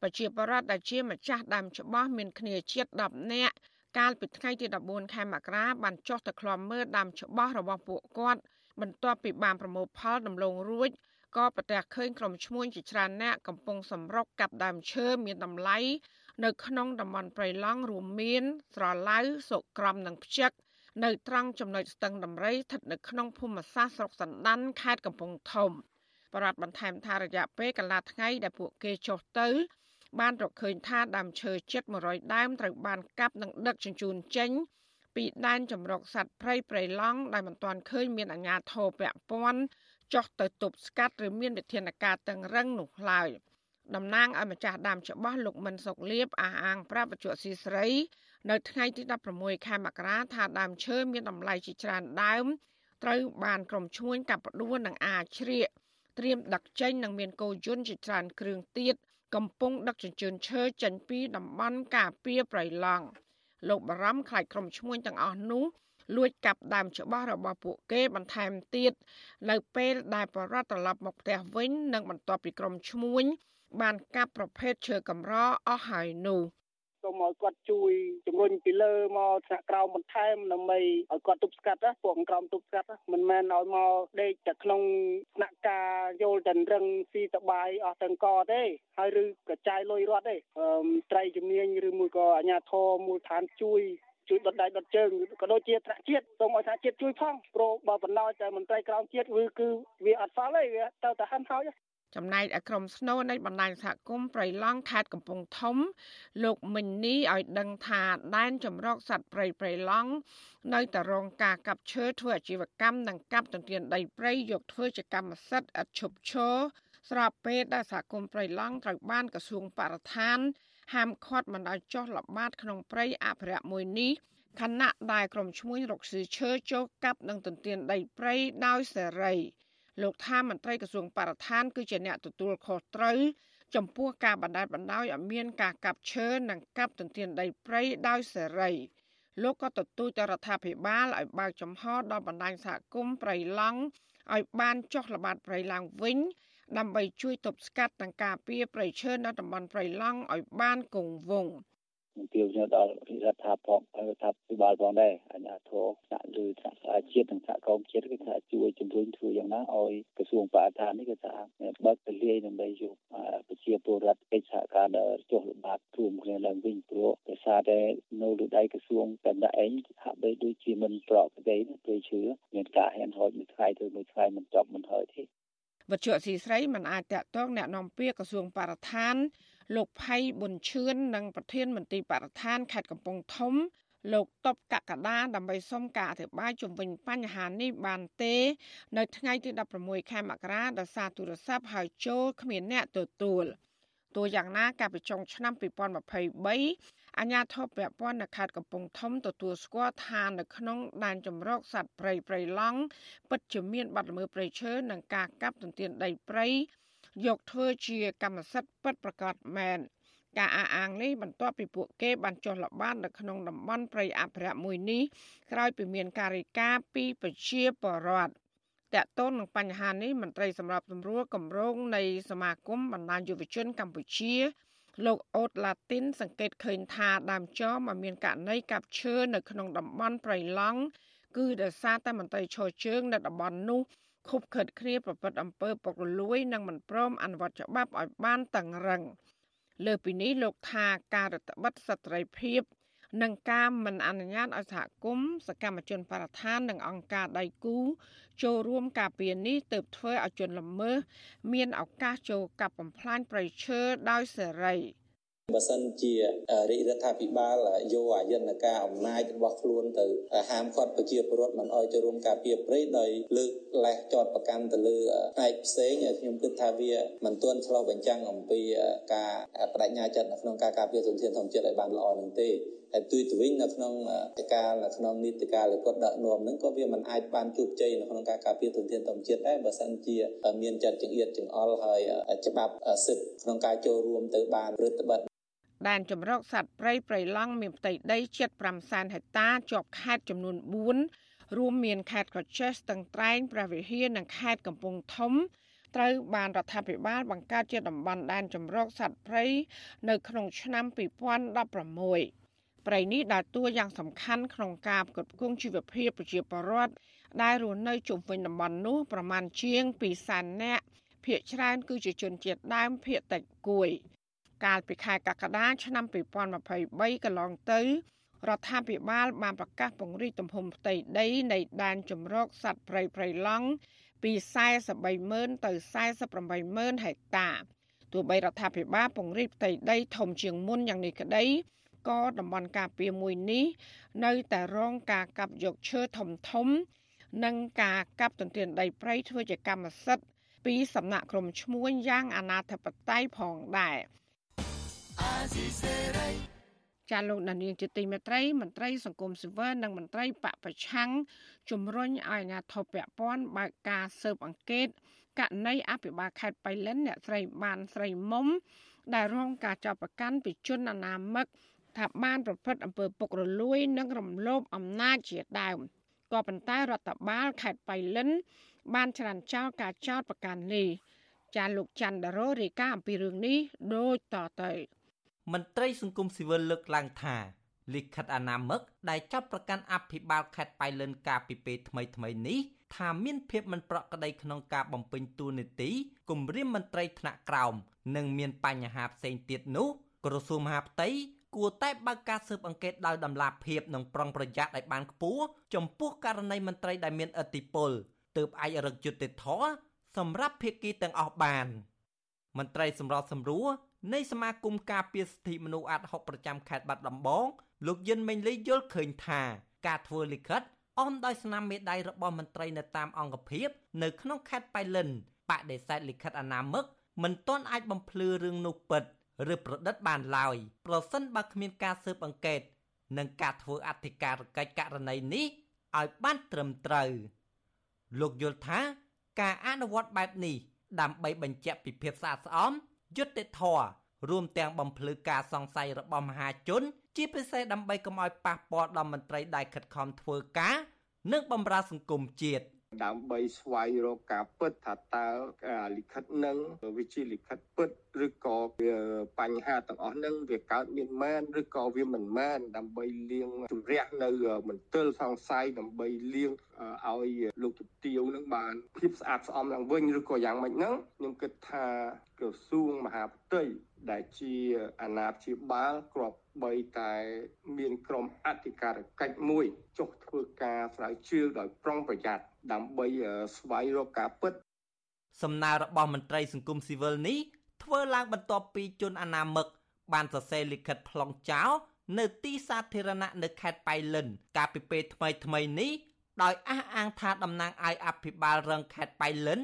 ប្រជាពលរដ្ឋដែលជាម្ចាស់ដើមច្បាស់មានគ្នាជិត10នាក់កាលពីថ្ងៃទី14ខែមករាបានចុះទៅឃ្លាំមើលដើមច្បាស់របស់ពួកគាត់បន្ទាប់ពីបានប្រមូលផលដំឡូងរួចក៏ប្រទះឃើញក្រុមឈ្មួញជាច្រើនអ្នកកំពុងសម្រុកកាប់ដើមឈើមានតម្លៃ នៅក្នុងតំបន់ព្រៃឡង់រួមមាន ស្រឡៅសុក្រំនិងផ្ចឹកនៅត្រង់ចំណុចស្ទឹងដំរីស្ថិតនៅក្នុងភូមិសាស្ត្រស្រុកសណ្ដានខេត្តកំពង់ធំបរដ្ឋបន្ថែមថារយៈពេលកន្លះថ្ងៃដែលពួកគេចុះទៅ បានរកឃើញថាដើមឈើជិត100ដើមត្រូវបានកាប់និងដឹកជញ្ជូនចេញ ពីដែនចម្រុកសត្វព្រៃព្រៃឡង់ដែលមិនទាន់ឃើញមានអាជ្ញាធរពាក់ព័ន្ធចុះទៅទប់ស្កាត់ឬមានវិធានការតឹងរឹងនោះឡើយ តំណាងឲ្យម្ចាស់ដើមច្បាស់លោកមិនសុកលៀបអះអាងប្រាប់បច្ចុប្បន្នស៊ីស្រី នៅថ្ងៃទី16ខែមករាថាដើមឈើមានតម្លៃជាច្រើនដើមត្រូវបានក្រុមឈ្មួញកាប់ផ្ដួលនិងអាជ្រៀកត្រៀមដឹកចេញនិងមានកោយន្តជាច្រើនគ្រឿងទៀតកំពុងដឹកជញ្ជូនឈើចេញពីតំបន់ការពារប្រៃឡង់លោកបារម្ភខ្លាចក្រុមឈ្មួញទាំងអស់នោះលួចកាប់ដើមច្បាស់របស់ពួកគេបន្ថែមទៀតនៅពេលដែលបរិវត្តត្រឡប់មកផ្ទះវិញនិងបន្ទាប់ពីក្រុមឈ្មួញ បានកាប់ប្រភេទឈើកម្រអស់ហើយនោះសូមឲ្យគាត់ជួយជំរុញពីលើមកថ្នាក់ក្រោមបន្ថែមដើម្បីឲ្យគាត់ទប់ស្កាត់ពួកក្រោមទប់ស្កាត់មិនមែនឲ្យមកដេកតែក្នុងថ្នាក់ការយល់តែរឹងស៊ីតបាយអស់ទាំងកទេ ហើយឬកចាយលុយរត់ទេត្រីជំនាញឬមួយក៏អាជ្ញាធរមូលដ្ឋានជួយជួយដុតដៃដុតជើងក៏ដូចជាថ្នាក់ជាតិសូមឲ្យថ្នាក់ជាតិជួយផងព្រោះបើបណ្ដោយតែមន្ត្រីក្រមជាតិគឺគឺវាអត់សល់ទេវាទៅតែហាន់ហើយ ចំណែកឯក្រុមស្នូនៃបណ្ដាញសហគមន៍ព្រៃឡង់ខេត្តកំពង់ធំ លោកមិញនេះឲ្យដឹងថាដែនចម្រុកសត្វព្រៃព្រៃឡង់នៅតែរងការកាប់ឈើធ្វើអាជីវកម្មនិងកាប់ទន្ទ្រានដីព្រៃយកធ្វើជាកម្មសិទ្ធិឥតឈប់ឈរស្របពេលដែលសហគមន៍ព្រៃឡង់ត្រូវបានក្រសួងបរិស្ថាន ហាមឃាត់មិនឲ្យចុះល្បាតក្នុងព្រៃអភិរក្សមួយនេះខណៈដែលក្រុមឈ្មួញរកស៊ីឈើចូលកាប់និងទន្ទ្រានដីព្រៃដោយសេរី លោកថាមន្ត្រីក្រសួងបរិស្ថានគឺជាអ្នកទទួលខុសត្រូវចំពោះការបណ្តែតបណ្តោយឲ្យមានការកាប់ឈើនិងកាប់ទន្ទ្រានដីព្រៃដោយសេរីលោកក៏ទទូចទៅរដ្ឋាភិបាលឲ្យបើកចំហដល់បណ្ដាញសហគមន៍ព្រៃឡង់ឲ្យបានចុះល្បាតព្រៃឡើងវិញ ដើម្បីជួយទប់ស្កាត់និងការពារព្រៃឈើនៅតំបន់ព្រៃឡង់ឲ្យបានគង់វង្សនឹង ទាវយកដល់រដ្ឋាភិបាលរដ្ឋាភិបាលផងដែរអាជ្ញាធរថ្នាក់លើថ្នាក់ជាតិនិងថ្នាក់ក្រោមជាតិគឺថាជួយជំរុញធ្វើយ៉ាងណាឲ្យក្រសួងបរិស្ថាននេះគឺថាបើកទលាយដើម្បីយកប្រជាពលរដ្ឋកិច្ចសហការដល់ចុះល្បាតរួមគ្នាឡើងវិញព្រោះដោយសារតែនៅលើដៃក្រសួងតែម្នាក់ឯងហាក់បីដូចជាមិនប្រក្រតីព្រៃឈើមានការហែនហោចមួយថ្ងៃទៅមួយថ្ងៃមិនចប់មិនហើយទេវត្ថុអសីស្រីមិនអាចតាក់ទងแนะនាំពាក្យក្រសួងបរិស្ថាន លោកផៃប៊ុនឈឿននិងប្រធានមន្ត្រីបរិស្ថានខេត្តកំពង់ធំលោកតបកកដាដើម្បីសុំការអធិប្បាយជំវិញបញ្ហានេះបានទេ នៅថ្ងៃទី16ខែមករាដោយសារទូរស័ព្ទហៅចូលគ្មានអ្នកទទួលទោះយ៉ាងណាកាលពីចុងឆ្នាំ2023អាជ្ញាធរពាក់ព័ន្ធនៅខេត្តកំពង់ធំទទួលស្គាល់ថានៅក្នុងដែនចម្រុកសត្វព្រៃព្រៃឡង់ពិតជាមានបាត់ល្មើសព្រៃឈើនិងការកាប់ទន្ទ្រានដីព្រៃ យកធ្វើជាកម្មសិទ្ធិពិតប្រាកដមែនការអះអាងនេះបន្ទាប់ពីពួកគេបានចុះល្បាតនៅក្នុងតំបន់ព្រៃអភិរក្សមួយនេះក្រោយពីមានការរាយការណ៍ពីប្រជាពលរដ្ឋតកតូននឹងបញ្ហានេះមន្ត្រីសម្រាប់សម្រួលគម្រោងនៃសមាគមបណ្ដាញយុវជនកម្ពុជាលោកអូតឡាទីនសង្កេតឃើញថាដើមចមមកមានករណីកាប់ឈើនៅក្នុងតំបន់ព្រៃឡង់គឺដោយសារតែមន្ត្រីឈរជើងនៅតំបន់នោះ ខុបខិតគ្នាប្រព្រឹត្តអំពើពុករលួយ និងមិនព្រមអនុវត្តច្បាប់ឲ្យបានតឹងរឹងលើពីនេះលោកថាការរដ្ឋបិទសត្រីភាពនិងការមិនអនុញ្ញាតឲ្យសហគមន៍សកម្មជនបរិស្ថាននិងអង្គការដៃគូ ចូលរួមការពារនេះទើបធ្វើឲ្យជនល្មើសមានឱកាសចូលកាប់បំផ្លាញព្រៃឈើដោយសេរី។ បើសិនជារាជរដ្ឋាភិបាលយកអាយន្តការអំណាចរបស់ខ្លួនទៅហាមឃាត់ប្រជាពលរដ្ឋមិនឲ្យចូលរួមការពារព្រៃដោយលើកលេសចោតប្រកាន់ទៅលើផ្នែកផ្សេងខ្ញុំគិតថាវាមិនទាន់ឆ្លុះបញ្ចាំងអំពីការបដិញ្ញាចិត្តនៅក្នុងការការពារធនធានធម្មជាតិឲ្យបានល្អនឹងទេហើយទួយទៅវិញនៅក្នុងកិច្ចការនៅក្នុងនីតិកាលដែលគាត់ដឹកនាំហ្នឹងក៏វាមិនអាចបានជោគជ័យនៅក្នុងការការពារធនធានធម្មជាតិដែរបើសិនជាមានចិត្តចង្អៀតចង្អល់ហើយច្បាប់សិទ្ធិក្នុងការចូលរួមទៅបានរដ្ឋបတ် ដែនចម្រុកសត្វព្រៃព្រៃឡង់មានផ្ទៃដីជិត5សែនហិកតាជាប់ខេត្តចំនួន4រួមមានខេត្តកោះចេះស្ទឹងត្រែងព្រះវិហារនិងខេត្តកំពង់ធំត្រូវបានរដ្ឋាភិបាលបង្កើតជាតំបន់ដែនចម្រុកសត្វព្រៃនៅក្នុងឆ្នាំ2016ព្រៃនេះដើរតួយ៉ាងសំខាន់ក្នុងការផ្គត់ផ្គង់ជីវភាពប្រជាពលរដ្ឋដែលរស់នៅជុំវិញតំបន់នោះប្រមាណជាង2សែននាក់ភាគច្រើនគឺជាជនជាតិដើមភាគតិចគួយ កាលពីខែកក្កដាឆ្នាំ2023កន្លងទៅរដ្ឋាភិបាលបានប្រកាសពង្រីកទំហំផ្ទៃដីនៃដែនចម្រុកសត្វព្រៃព្រៃឡង់ពី430000ទៅ48000ហិកតាទោះបីរដ្ឋាភិបាលពង្រីកផ្ទៃដីធំជាងមុនយ៉ាងនេះក្តីក៏តំបន់ការពារមួយនេះ នៅតែរងការកាប់យកឈើធំធំ និងការកាប់ទន្ទ្រានដីព្រៃធ្វើជាកម្មសិទ្ធិពីសំណាក់ក្រុមឈ្មួញយ៉ាងអនាធិបតេយ្យផងដែរ ចាលោកដានៀងជាទីមេត្រីមន្ត្រីសង្គមស៊ីវិលនិងមន្ត្រីបពប្រឆាំងជំរុញឲ្យអាជ្ញាធរពាក់ព័ន្ធបើកការស៊ើបអង្កេតករណីអភិបាលខេត្តបៃលិនអ្នកស្រីបានស្រីមុំដែលរងការចាប់ប្រកាន់ពីជនអនាមិកថាបានប្រព្រឹត្តអំពើពុករលួយ និងរំលោភអំណាចជាដើមក៏ប៉ុន្តែរដ្ឋបាលខេត្តបៃលិន បានច្រានចោលការចោទប្រកាន់នេះចាលោកច័ន្ទដារ៉ូរាយការណ៍អំពីរឿងនេះដូចតទៅ មន្ត្រីសង្គមស៊ីវិលលើកឡើងថាលិខិតអនាមិកដែលចាប់ប្រកាន់អភិបាលខេត្តបៃលិនកាលពីពេលថ្មីថ្មីនេះថាមានភាពមិនប្រក្រតីក្នុងការបំពេញតួនាទីគម្រាមមន្ត្រីថ្នាក់ក្រោមនិងមានបញ្ហាផ្សេងទៀតនោះក្រសួងមហាផ្ទៃគួរតែបើកការស៊ើបអង្កេតដោយតម្លាភាពនិងប្រុងប្រយ័ត្នឲ្យបានខ្ពស់ចំពោះករណីមន្ត្រីដែលមានឥទ្ធិពលទើបអាចរឹកយុត្តិធម៌សម្រាប់ភាគីទាំងអស់បានមន្ត្រីសម្របសម្រួល នៃសមាគមការពារសិទ្ធិមនុស្សអាត់ហុកប្រចាំខេត្តបាត់ដំបងលោកយិនមេងលីយល់ឃើញថាការធ្វើលិខិតអមដោយស្នាមមេដៃរបស់មន្ត្រីនៅតាមអង្គភាព នៅក្នុងខេត្តបៃលិនបដិសេធលិខិតអនាមិកមិនទាន់អាចបំភ្លឺរឿងនោះពិតឬប្រឌិតបានឡើយប្រសិនបើគ្មានការស៊ើបអង្កេត និងការធ្វើអធិការកិច្ចករណីនេះឲ្យបានត្រឹមត្រូវលោកយល់ថា ការអនុវត្តបែបនេះដើម្បីបញ្ជាក់ពីភាពស្អាតស្អំ យុត្តិធម៌រួមទាំងបំភ្លឺការសង្ស័យរបស់មហាជន ជាពិសេសដើម្បីកុំឲ្យប៉ះពាល់ដល់មន្ត្រីដែលខិតខំធ្វើការ និងបម្រើសង្គមជាតិ ដើម្បីស្វែងរកការពិតថាតើលិខិតនឹងវាជាលិខិតពិតឬក៏បញ្ហាទាំងអស់នឹងវាកើតមានមែនឬក៏វាមិនមែនដើម្បីលាងជំរះនៅមន្ទិលសង្ស័យដើម្បីលាងឲ្យលោកទទាវនឹងបានភាពស្អាតស្អំឡើងវិញឬក៏យ៉ាងម៉េចហ្នឹងខ្ញុំគិតថាក្រសួងមហាផ្ទៃដែលជាអាណាព្យាបាលគ្រាប់បីតែមានក្រុមអធិការកិច្ចមួយចុះធ្វើការស្រាវជ្រាវដោយប្រុងប្រយ័ត្នដើម្បីស្វែងរកការពិតសំណើរបស់មន្ត្រីសង្គមស៊ីវិលនេះធ្វើឡើងបន្ទាប់ពីជនអនាមិកបានសរសេរលិខិតប្លង់ចោលនៅទីសាធារណៈនៅខេត្តបៃលិន កាលពីពេលថ្មីថ្មីនេះដោយអះអាងថាតំណាងឲ្យអភិបាលរងខេត្តបៃលិន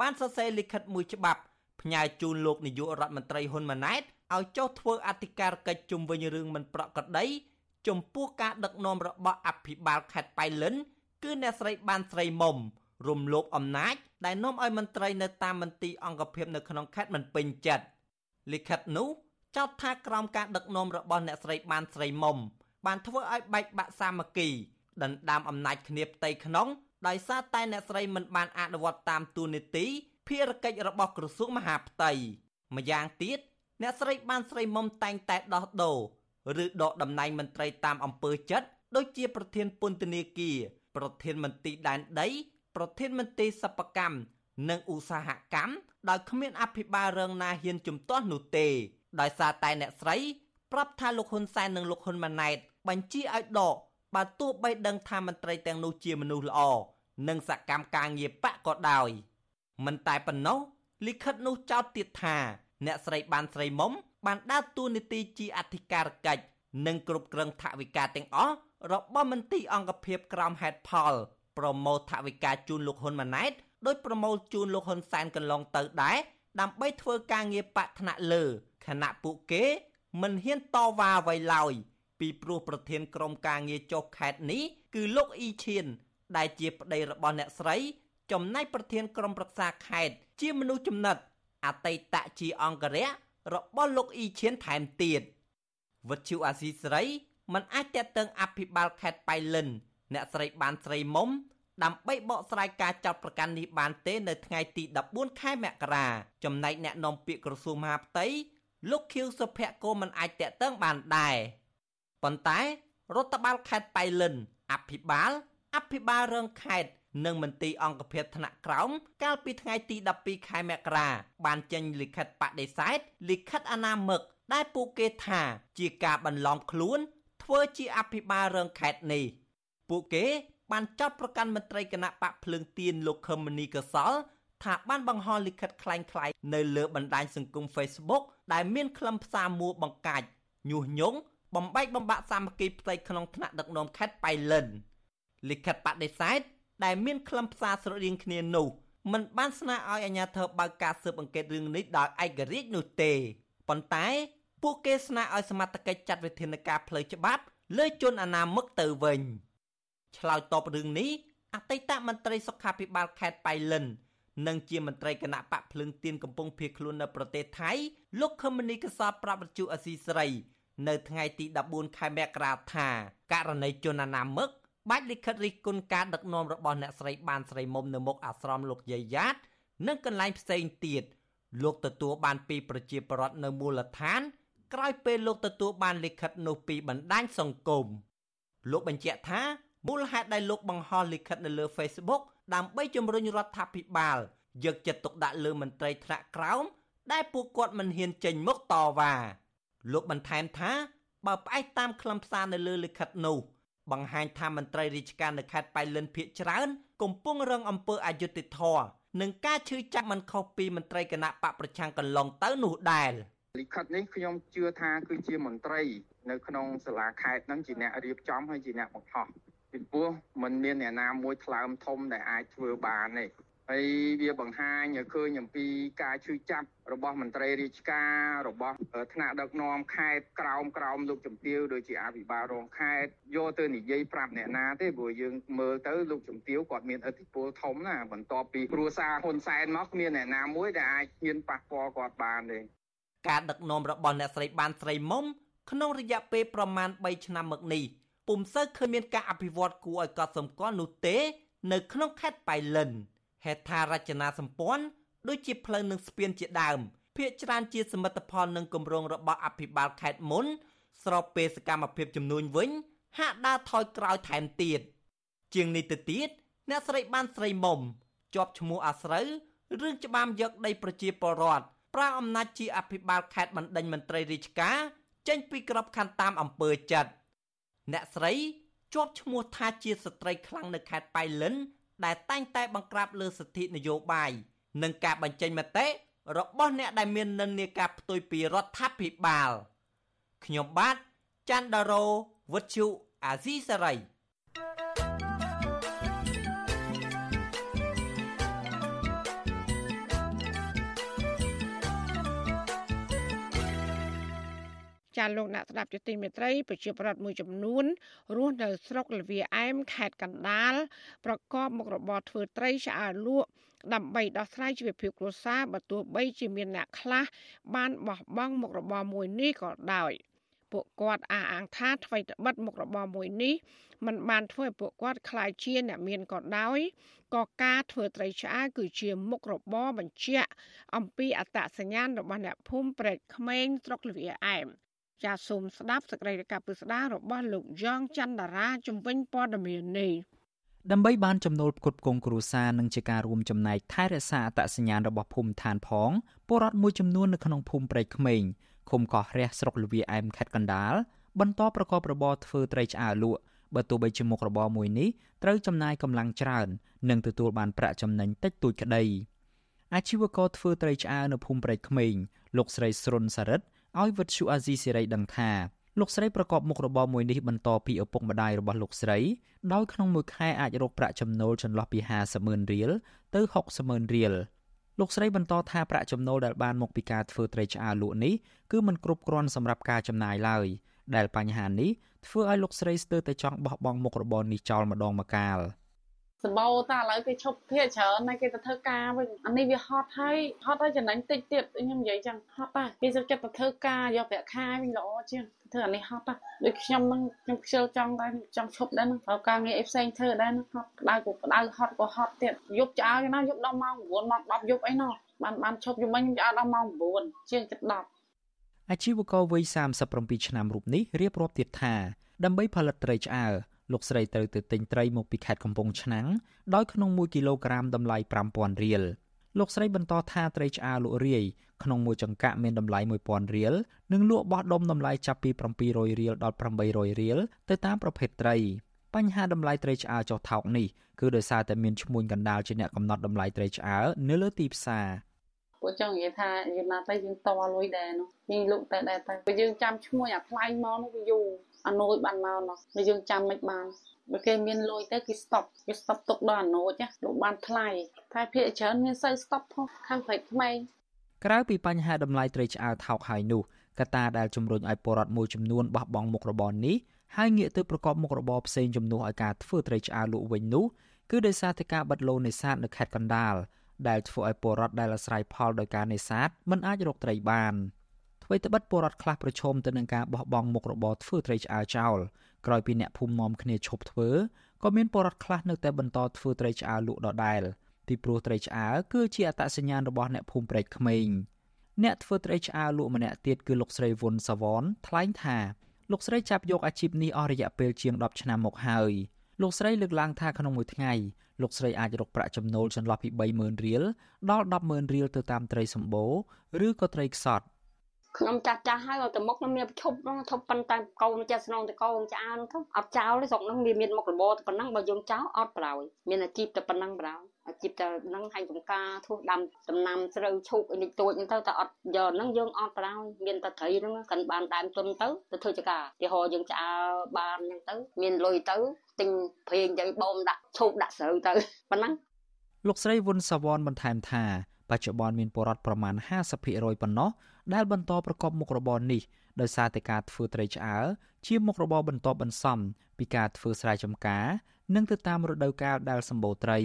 បានសរសេរលិខិតមួយច្បាប់ផ្ញើជូនលោកនាយករដ្ឋមន្ត្រីហ៊ុនម៉ាណែតឲ្យចុះធ្វើអធិការកិច្ចជុំវិញរឿងមិនប្រក្រតីចំពោះការដឹកនាំរបស់អភិបាលខេត្តបៃលិន គឺអ្នកស្រីបានស្រីមុំរំលោភអំណាច ដែលនាំឲ្យមន្ត្រីនៅតាមមន្ទីរអង្គភាពនៅក្នុងខេត្តមិនពេញចិត្តលិខិតនោះចោទថាក្រោមការដឹកនាំរបស់អ្នកស្រីបានស្រីមុំបានធ្វើឲ្យបែកបាក់សាមគ្គីដណ្ដើមអំណាចគ្នាផ្ទៃក្នុងដោយសារតែអ្នកស្រីមិនបានអនុវត្តតាមទូនីតិភារកិច្ចរបស់ក្រសួងមហាផ្ទៃម្យ៉ាងទៀតអ្នកស្រីបានស្រីមុំតែងតែដោះដូរឬដកតំណែងមន្ត្រីតាមអំពើចិត្តដូចជាប្រធានពន្ធនាគារប្រធានមន្ទីរដែនដី ប្រធានមន្ទីរសិប្បកម្មនិងឧស្សាហកម្មដោយគ្មានអភិបាលរងណាហ៊ានជំទាស់នោះទេ ដោយសារតែអ្នកស្រីប្រាប់ថាលោកហ៊ុនសែននិងលោកហ៊ុនម៉ាណែតបញ្ជាឲ្យដកបើទោះបីដឹងថាមន្ត្រីទាំងនោះជាមនុស្សល្អនិងសកម្មការងារបកក៏ដោយមិនតែប៉ុណ្ណោះលិខិតនោះចោទទៀតថា អ្នកស្រីបានស្រីមុំបានដើរតួនាទីជាអធិការកិច្ចនិងគ្រប់គ្រងថវិកាទាំងអស់ របស់មន្ទីរអង្គភាពក្រមហេតុផលប្រមូលថវិកាជូនលោកហ៊ុនម៉ាណែតដោយប្រមូលជូនលោកហ៊ុនសែនកន្លងទៅដែរដើម្បីធ្វើការងារបកថ្នាក់លើខណៈពួកគេមិនហ៊ានតវ៉ាអ្វីឡើយពីព្រោះប្រធានក្រុមការងារចុះខេត្តនេះគឺលោកអ៊ីឈៀនដែលជាប្តីរបស់អ្នកស្រី ចំណែកប្រធានក្រុមប្រឹក្សាខេត្តជាមនុស្សចំណិតអតីតជាអង្គរៈរបស់លោកអ៊ីឈៀនថែមទៀតវត្តជូអាស៊ីសេរី មិនអាចតេតឹងអភិបាលខេត្តបៃលិន អ្នកស្រីបានស្រីមុំដើម្បីបកស្រាយការចោទប្រកាន់នេះបានទេនៅថ្ងៃទី14ខែមករាចំណែកអ្នកនាំពាក្យក្រសួងមហាផ្ទៃលោកខៀវសុភ័ក្រក៏មិនអាចតេតឹងបានដែរប៉ុន្តែរដ្ឋបាលខេត្តបៃលិន អភិបាលអភិបាលរងខេត្តនិងមន្ទីរអង្គភាពថ្នាក់ក្រោមកាលពីថ្ងៃទី12ខែមករាបានចេញលិខិតបដិសេធលិខិតអនាមិកដែលពួកគេថាជាការបន្លំខ្លួន ធ្វើជាអភិបាលរងខេត្តនេះពួកគេ បានចោទប្រកាន់មន្ត្រីគណៈបកភ្លើងទៀនលោកខឹមមនីកសលថាបានបង្ហោះលិខិតក្លែងក្លាយនៅលើបណ្ដាញសង្គម Facebook ដែលមានខ្លឹមសារមួបង្កាច់ញុះញង់បំបែកបំបាក់សាមគ្គីផ្ទៃក្នុងថ្នាក់ដឹកនាំខេត្តបៃលិនលិខិតបដិសេធដែលមានខ្លឹមសារស្រដៀងគ្នានោះมันបានស្នើឲ្យអាជ្ញាធរបើកការស៊ើបអង្កេតរឿងនេះដោយឯករាជ្យនោះទេប៉ុន្តែ ពួកគេស្នើឲ្យសមត្ថកិច្ចចាត់វិធានការផ្លូវច្បាប់លើជនអនាមិកទៅវិញឆ្លើយតបរឿងនេះអតីតមន្ត្រីសុខាភិបាលខេត្តបៃលិននិងជាមន្ត្រីគណៈបកភ្លឹងទៀនកំពុងភៀសខ្លួននៅប្រទេសថៃលោកខឹមមនីកសបប្រាប់វិទ្យុអស៊ីសេរី នៅថ្ងៃទី14ខែមករាថាករណីជនអនាមិកបាច់លិខិតរិះគន់ការដឹកនាំរបស់អ្នកស្រីបានស្រីមុំនៅមុខអាស្រមលោកយាយយ៉ាតនិងកន្លែងផ្សេងទៀតលោកទទួលបានពីប្រជាពលរដ្ឋនៅមូលដ្ឋាន ក្រោយពេលលោកទទួលបានលិខិតនោះពីបណ្ដាញសង្គមលោកបញ្ជាក់ថាមូលហេតុដែលលោកបង្ហោះលិខិតនៅលើ Facebook ដើម្បីជំរុញរដ្ឋាភិបាលយកចិត្តទុកដាក់លើមន្ត្រីថ្នាក់ក្រោមដែលពួកគាត់មិនហ៊ានចេញមុខតវ៉ាលោកបន្ថែមថាបើផ្អែកតាមខ្លឹមសារនៅលើលិខិតនោះបង្ហាញថាមន្ត្រីរាជការនៅខេត្តបៃលិនភៀកច្រើន កំពុងរងអំពើអយុត្តិធម៌និងការឈឺចាប់មិនខុសពីមន្ត្រីគណៈបកប្រឆាំងកន្លងទៅនោះដែរ លិខិតនេះខ្ញុំជឿថាគឺជាមន្ត្រី នៅក្នុងសាលាខេត្តហ្នឹងជាអ្នករៀបចំហើយជាអ្នកបង្ហោះពីព្រោះมันមានអ្នកណាមួយថ្លើមធំដែលអាចធ្វើបានទេហើយវាបង្ហាញឲ្យឃើញអំពីការឈឺចាប់របស់មន្ត្រីរាជការរបស់ថ្នាក់ដឹកនាំខេត្តក្រោមក្រោមលោកជំទាវដូចជាអភិបាលរងខេត្តយកទៅនិយាយប្រាប់អ្នកណាទេព្រោះយើងមើលទៅលោកជំទាវគាត់មានឥទ្ធិពលធំណាបន្ទាប់ពីគ្រួសារហ៊ុនសែនមកគ្មានអ្នកណាមួយដែលអាចហ៊ានប៉ះពាល់គាត់បានទេ ការដឹកនាំរបស់អ្នកស្រីបានស្រីមុំក្នុងរយៈពេលប្រមាណ3ឆ្នាំមកនេះពុំសូវឃើញមានការអភិវឌ្ឍគួរឲ្យកត់សម្គាល់នោះទេ នៅក្នុងខេត្តបៃលិនហេដ្ឋារចនាសម្ព័ន្ធដូចជាផ្លូវនិងស្ពានជាដើមភាគច្រើនជាសមិទ្ធផលនិងគម្រោងរបស់អភិបាលខេត្តមុន ស្របពេលសកម្មភាពចំនួនវិញ ហាក់ដើរថយក្រោយថែមទៀតជាងនេះទៅទៀតអ្នកស្រីបានស្រីមុំជាប់ឈ្មោះអាស្រូវរឿងច្បាមយកដីប្រជាពលរដ្ឋ ប្រើអំណាចជាអភិបាលខេត្តបណ្ដេញមន្ត្រីរាជការចេញពីក្របខ័ណ្ឌតាមអំពើចិត្តអ្នកស្រីជាប់ឈ្មោះថាជាស្ត្រីខ្លាំងនៅខេត្តបៃលិន ដែលតែងតែបង្ក្រាបលើសិទ្ធិនយោបាយនិងការបញ្ចេញមតិរបស់អ្នកដែលមាននិន្នាការផ្ទុយពីរដ្ឋាភិបាលខ្ញុំបាទច័ន្ទដារោវុទ្ធុអាស៊ីសេរី ចាលោកអ្នកស្ដាប់ជាទីមេត្រីប្រជាប្រដ្ឋមួយចំនួនរស់នៅស្រុកលវាអែមខេត្តកណ្ដាលប្រកបមុខរបរធ្វើត្រីឆ្អើរលក់ដើម្បីដោះស្រាយជីវភាពគ្រួសារបើទោះបីជាមានអ្នកខ្លះបានបោះបង់មុខរបរមួយនេះក៏ដោយពួកគាត់អះអាងថាថ្មីត្បិតមុខរបរមួយនេះมันបានធ្វើឲ្យពួកគាត់ខ្លាចជាអ្នកមានក៏ដោយក៏ការធ្វើត្រីឆ្អើគឺជាមុខរបរបញ្ជាក់អំពីអត្តសញ្ញាណរបស់អ្នកភូមិព្រែកក្មេងស្រុកលវាអែម ចាសសូមស្ដាប់សេចក្តីរាយការណ៍ពិស្ដាររបស់លោកយ៉ងច័ន្ទតារាជំវិញព័ត៌មាននេះដើម្បីបានចំណូលផ្គត់ផ្គង់គ្រួសារនិងជាការរួមចំណែកថែរក្សាអត្តសញ្ញាណរបស់ភូមិឋានផងពលរដ្ឋមួយចំនួននៅក្នុងភូមិព្រៃក្មេងឃុំកោះរះស្រុកលវាអែមខេត្តកណ្ដាលបន្តប្រកបរបរធ្វើត្រីឆ្អើរលក់បើទោះបីជាមុខរបរមួយនេះត្រូវចំណាយកម្លាំងច្រើននិងទទួលបានប្រាក់ចំណេញតិចតួចក្តីអាជីវករធ្វើត្រីឆ្អើរនៅភូមិព្រៃក្មេងលោកស្រីស្រុនសារិទ្ធ ឲ្យវិទ្យុអាស៊ីសេរីដឹងថាលោកស្រីប្រកបមុខរបរមួយនេះបន្តពីឪពុកម្ដាយរបស់លោកស្រីដោយក្នុងមួយខែអាចរកប្រាក់ចំណូលចន្លោះពី50ម៉ឺនរៀលទៅ60ម៉ឺនរៀលលោកស្រីបន្តថាប្រាក់ចំណូលដែលបានមកពីការធ្វើត្រីឆ្អើរលក់នេះគឺមិនគ្រប់គ្រាន់សម្រាប់ការចំណាយឡើយដែលបញ្ហានេះធ្វើឲ្យលោកស្រីស្ទើរតែចង់បោះបង់មុខរបរនេះចោលម្ដងម្កាល។ សម្បូរតែឥឡូវគេឈប់ភាកច្រើនហើយគេទៅធ្វើការវិញអានេះវាហត់ហើយហត់ហើយចំណេញតិចទៀតខ្ញុំនិយាយចឹងហត់ដែរគេសុខចិត្តទៅធ្វើការយកប្រាក់ខែវិញល្អជាងធ្វើអានេះហត់ណាដូចខ្ញុំនឹងខ្ញុំខ្ជិលចង់ដែរចង់ឈប់ដែរហ្នឹងហើយការងារអីផ្សេងធ្វើដែរហ្នឹងហត់ក្តៅក៏ក្តៅហត់ក៏ហត់ទៀតយប់ឆ្អើណាយប់ដល់ម៉ោង9ម៉ោង10យប់អីណោះបានបានឈប់យប់មិញឆ្អើដល់ម៉ោង9ជាងចិត្ត10អាជីវករវ័យ37ឆ្នាំរូបនេះរៀបរាប់ទៀតថាដើម្បីផលិតត្រីឆ្អើ លោកស្រីត្រូវទៅទិញត្រីមកពីខេត្តកំពង់ឆ្នាំងដោយក្នុង1គីឡូក្រាមតម្លៃ5000រៀលលោកស្រីបន្តថាត្រីឆ្អើលក់រាយក្នុងមួយចង្កាក់មានតម្លៃ1000រៀលនិងលក់បោះដុំតម្លៃចាប់ពី700រៀលដល់800រៀលទៅតាមប្រភេទត្រីបញ្ហាតម្លៃត្រីឆ្អើចុះថោកនេះគឺដោយសារតែមានឈ្មួញកណ្ដាលជាអ្នកកំណត់តម្លៃត្រីឆ្អើនៅលើទីផ្សារពួកចង់និយាយថាយើងណាទៅយើងតលុយដែរនោះយើងលក់តែដែរតែពេលយើងចាំឈ្មោះអាថ្លៃមកនោះវាយូរ អាណូចបានមកនោះហើយយើងចាំមិនបានបើគេមានលុយទៅគេ stop គេ stop ទុកដល់អាណូចណាលោកបានថ្លៃតែភាគច្រើនមានសូវ stop ផងខាងព្រៃក្មេងក្រៅពីបញ្ហាតម្លៃត្រីឆ្អើថោកហើយនោះកត្តាដែលជំរុញឲ្យពលរដ្ឋមួយចំនួនបោះបង់មុខរបរនេះហើយងាកទៅប្រកបមុខរបរផ្សេងជំនួសឲ្យការធ្វើត្រីឆ្អើលក់វិញនោះគឺដោយសារតែការបិទលូនេសាទនៅខេត្តកណ្ដាលដែលធ្វើឲ្យពលរដ្ឋដែលអាស្រ័យផលដោយការនេសាទមិនអាចរកត្រីបាន អ្វីត្បិតពលរដ្ឋខ្លះប្រឈមទៅនឹងការបោះបង់មុខរបរធ្វើត្រីឆ្អើចោលក្រោយពីអ្នកភូមិនាំគ្នាឈប់ធ្វើក៏មានពលរដ្ឋខ្លះនៅតែបន្តធ្វើត្រីឆ្អើលក់ដដែលពីព្រោះត្រីឆ្អើគឺជាអត្តសញ្ញាណរបស់អ្នកភូមិព្រែកក្មេងអ្នកធ្វើត្រីឆ្អើលក់ម្នាក់ទៀតគឺលោកស្រីវុនសាវនថ្លែងថាលោកស្រីចាប់យកអាជីពនេះអស់រយៈពេលជាង10ឆ្នាំមកហើយលោកស្រីលើកឡើងថាក្នុងមួយថ្ងៃលោកស្រីអាចរកប្រាក់ចំណូលចន្លោះពី30000រៀលដល់100,000រៀលទៅតាមត្រីសម្បូរឬក៏ត្រីខ្សត់ ខ្ញុំចាស់ចាស់ហើយទៅមុខខ្ញុំមានប្រឈប់ហ្នឹងធប់ប៉ុន្តែកូនចេះស្នងតកូនចាអហ្នឹងទៅអត់ចោលទេស្រុកហ្នឹងវាមានមុខរបរតែប៉ុណ្ណឹងបើយើងចោលអត់ប្រោយមានអាជីពតែប៉ុណ្ណឹងប្រោយអាជីពតែហ្នឹងហាញ់ចំការធូសដាំដំណាំស្រូវឈូកអីនេះទួចហ្នឹងទៅតែអត់យកហ្នឹងយើងអត់ប្រោយមានតែត្រីហ្នឹងកាន់បានដើមទុនទៅទៅធ្វើចការទីហោយើងចោលបានហ្នឹងទៅមានលុយទៅទិញព្រៀងទៅបូមដាក់ឈូកដាក់ស្រូវទៅប៉ុណ្ណឹងលោកស្រីវុនសាវនបន្ថែមថាបច្ចុប្បន្នមានពលរដ្ឋប្រមាណ50%ប៉ុណ្ណោះ ដែលបន្តប្រកបមុខរបរនេះដោយសារតែការធ្វើត្រីឆ្អើជាមុខរបរបន្តបន្សំពីការធ្វើស្រែចម្ការ និងទៅតាមរដូវកាលដែលសម្បូរត្រី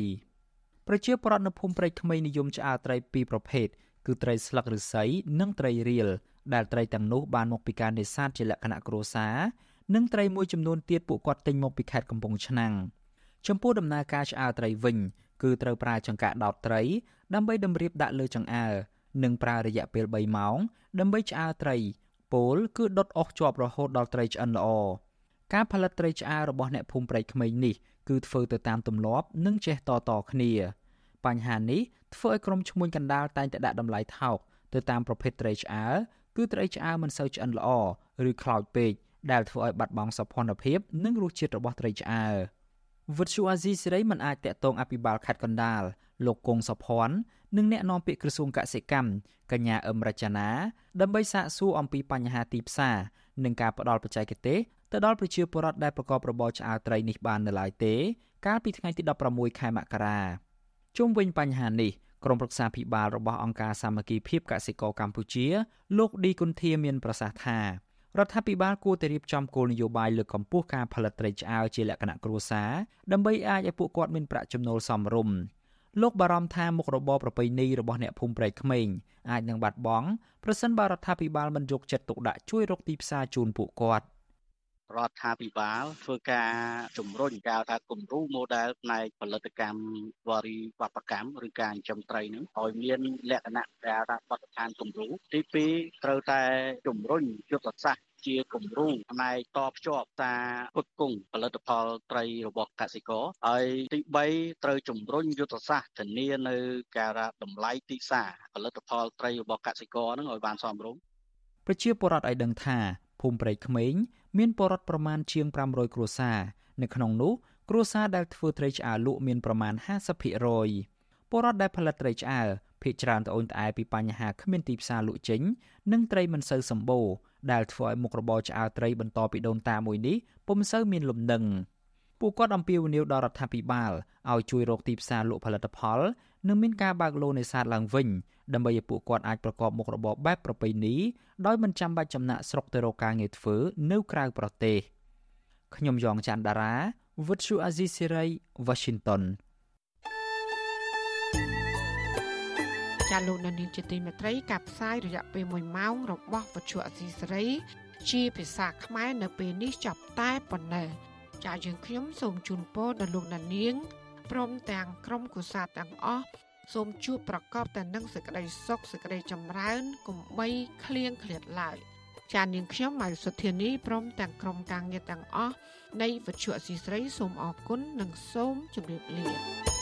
ប្រជាពលរដ្ឋនៅភូមិព្រៃក្មេងនិយមឆ្អើត្រីពីរប្រភេទគឺត្រីស្លឹកឫស្សីនិងត្រីរៀលដែលត្រីទាំងនោះបានមកពីការនេសាទជាលក្ខណៈគ្រួសារនិងត្រីមួយចំនួនទៀតពួកគាត់ទិញមកពីខេត្តកំពង់ឆ្នាំងចំពោះដំណើរការឆ្អើត្រីវិញ គឺត្រូវប្រើចង្កាក់ដោតត្រីដើម្បីតម្រៀបដាក់លើចង្អើរ និងប្រើរយៈពេល3ម៉ោង ដើម្បីឆ្អើរត្រីពោលគឺដុតអស់ជាប់រហូតដល់ត្រីឆ្អិនល្អការផលិតត្រីឆ្អើររបស់អ្នកភូមិព្រៃក្មេងនេះគឺធ្វើទៅតាមទម្លាប់និងចេះតតគ្នាបញ្ហានេះធ្វើឲ្យក្រុមឈ្មួញកណ្ដាលតែងតែដាក់តម្លៃថោកទៅតាមប្រភេទត្រីឆ្អើរគឺត្រីឆ្អើរមិនសូវឆ្អិនល្អឬខ្លោចពេកដែលធ្វើឲ្យបាត់បង់សោភ័ណភាពនិងរសជាតិរបស់ត្រីឆ្អើរវិទ្យុអាស៊ីសេរីមិនអាចតាក់ទងអភិបាលខេត្តកណ្ដាលលោកគង់សុភ័ណ្ឌ និងអ្នកនាំពាក្យក្រសួងកសិកម្មកញ្ញាអឹមរចនាដើម្បីសាកសួរអំពីបញ្ហាទីផ្សារនិងការផ្ដល់បច្ចេកទេសទៅដល់ប្រជាពលរដ្ឋដែលប្រកបរបរឆ្អើរត្រីនេះបាននៅឡើយទេ កាលពីថ្ងៃទី16ខែមករាជុំវិញបញ្ហានេះក្រុមប្រឹក្សាភិបាលរបស់អង្គការសាមគ្គីភាពកសិករកម្ពុជា លោកឌីគុន្ធាមានប្រសាសន៍ថារដ្ឋាភិបាលគួរតែរៀបចំគោលនយោបាយលើកកម្ពស់ការផលិតត្រីឆ្អើរជាលក្ខណៈគ្រួសារដើម្បីអាចឲ្យពួកគាត់មានប្រាក់ចំណូលសមរម្យ លោកបារម្ភថាមុខរបរប្រពៃណីរបស់អ្នកភូមិព្រៃក្មេងអាចនឹងបាត់បង់ប្រសិនបើរដ្ឋាភិបាលមិនយកចិត្តទុកដាក់ជួយរកទីផ្សារជូនពួកគាត់រដ្ឋាភិបាលធ្វើការជំរុញការថាគំរូ model ផ្នែកផលិតកម្មវរីវប្បកម្មឬការចិញ្ចឹមត្រីនឹងឲ្យមានលក្ខណៈដែលថាបទដ្ឋានគំរូទី2ត្រូវតែជំរុញយុទ្ធសាស្ត្រ ជាគំរូផ្នែកតភ្ជាប់ការផ្គត់ផ្គង់ផលិតផលត្រីរបស់កសិករហើយទី3ត្រូវជំរុញយុទ្ធសាស្ត្រធានានៅការតម្លៃទីផ្សារផលិតផលត្រីរបស់កសិករនឹងឲ្យបានសមរម្យប្រជាពលរដ្ឋឲ្យដឹងថាភូមិព្រៃក្មេងមានពលរដ្ឋប្រមាណជាង500គ្រួសារនៅក្នុងនោះគ្រួសារដែលធ្វើត្រីឆ្អើរលក់មានប្រមាណ50%ពលរដ្ឋដែលផលិតត្រីឆ្អើរ ភាគច្រើនត្អូញត្អែពីបញ្ហាគ្មានទីផ្សារលក់ចេញ និងត្រីមិនសូវសម្បូរដែលធ្វើឲ្យមុខរបរឆ្អើរត្រីបន្តពីដូនតាមួយនេះពុំសូវមានលំនឹងពួកគាត់អំពាវនាវដល់រដ្ឋាភិបាលឲ្យជួយរកទីផ្សារលក់ផលិតផល និងមានការបើកលូនេសាទឡើងវិញដើម្បីឲ្យពួកគាត់អាចប្រកបមុខរបរបែបប្រពៃណីដោយមិនចាំបាច់ចំណាក់ស្រុកទៅរកការងារធ្វើនៅក្រៅប្រទេសខ្ញុំយ៉ងច័ន្ទដារាវិទ្យុអាស៊ីសេរី Washington ចាលោកនានីជាទីមេត្រីការផ្សាយរយៈពេល1ម៉ោងរបស់វិទ្យុអាស៊ីសេរី ជាភាសាខ្មែរនៅពេលនេះចប់តែប៉ុណ្ណេះចាយើងខ្ញុំសូមជូនពរដល់លោកដានៀងព្រមទាំងក្រុមគូសាទាំងអស់សូមជួបប្រកបតែនឹងសេចក្តីសុខសេចក្តីចម្រើនកុំបីឃ្លៀងឃ្លាតឡើយចានាងខ្ញុំម៉ៅសុធានីព្រមទាំងក្រុមការងារទាំងអស់នៃវិទ្យុអសីស្រីសូមអរគុណនិងសូមជម្រាបលា thank you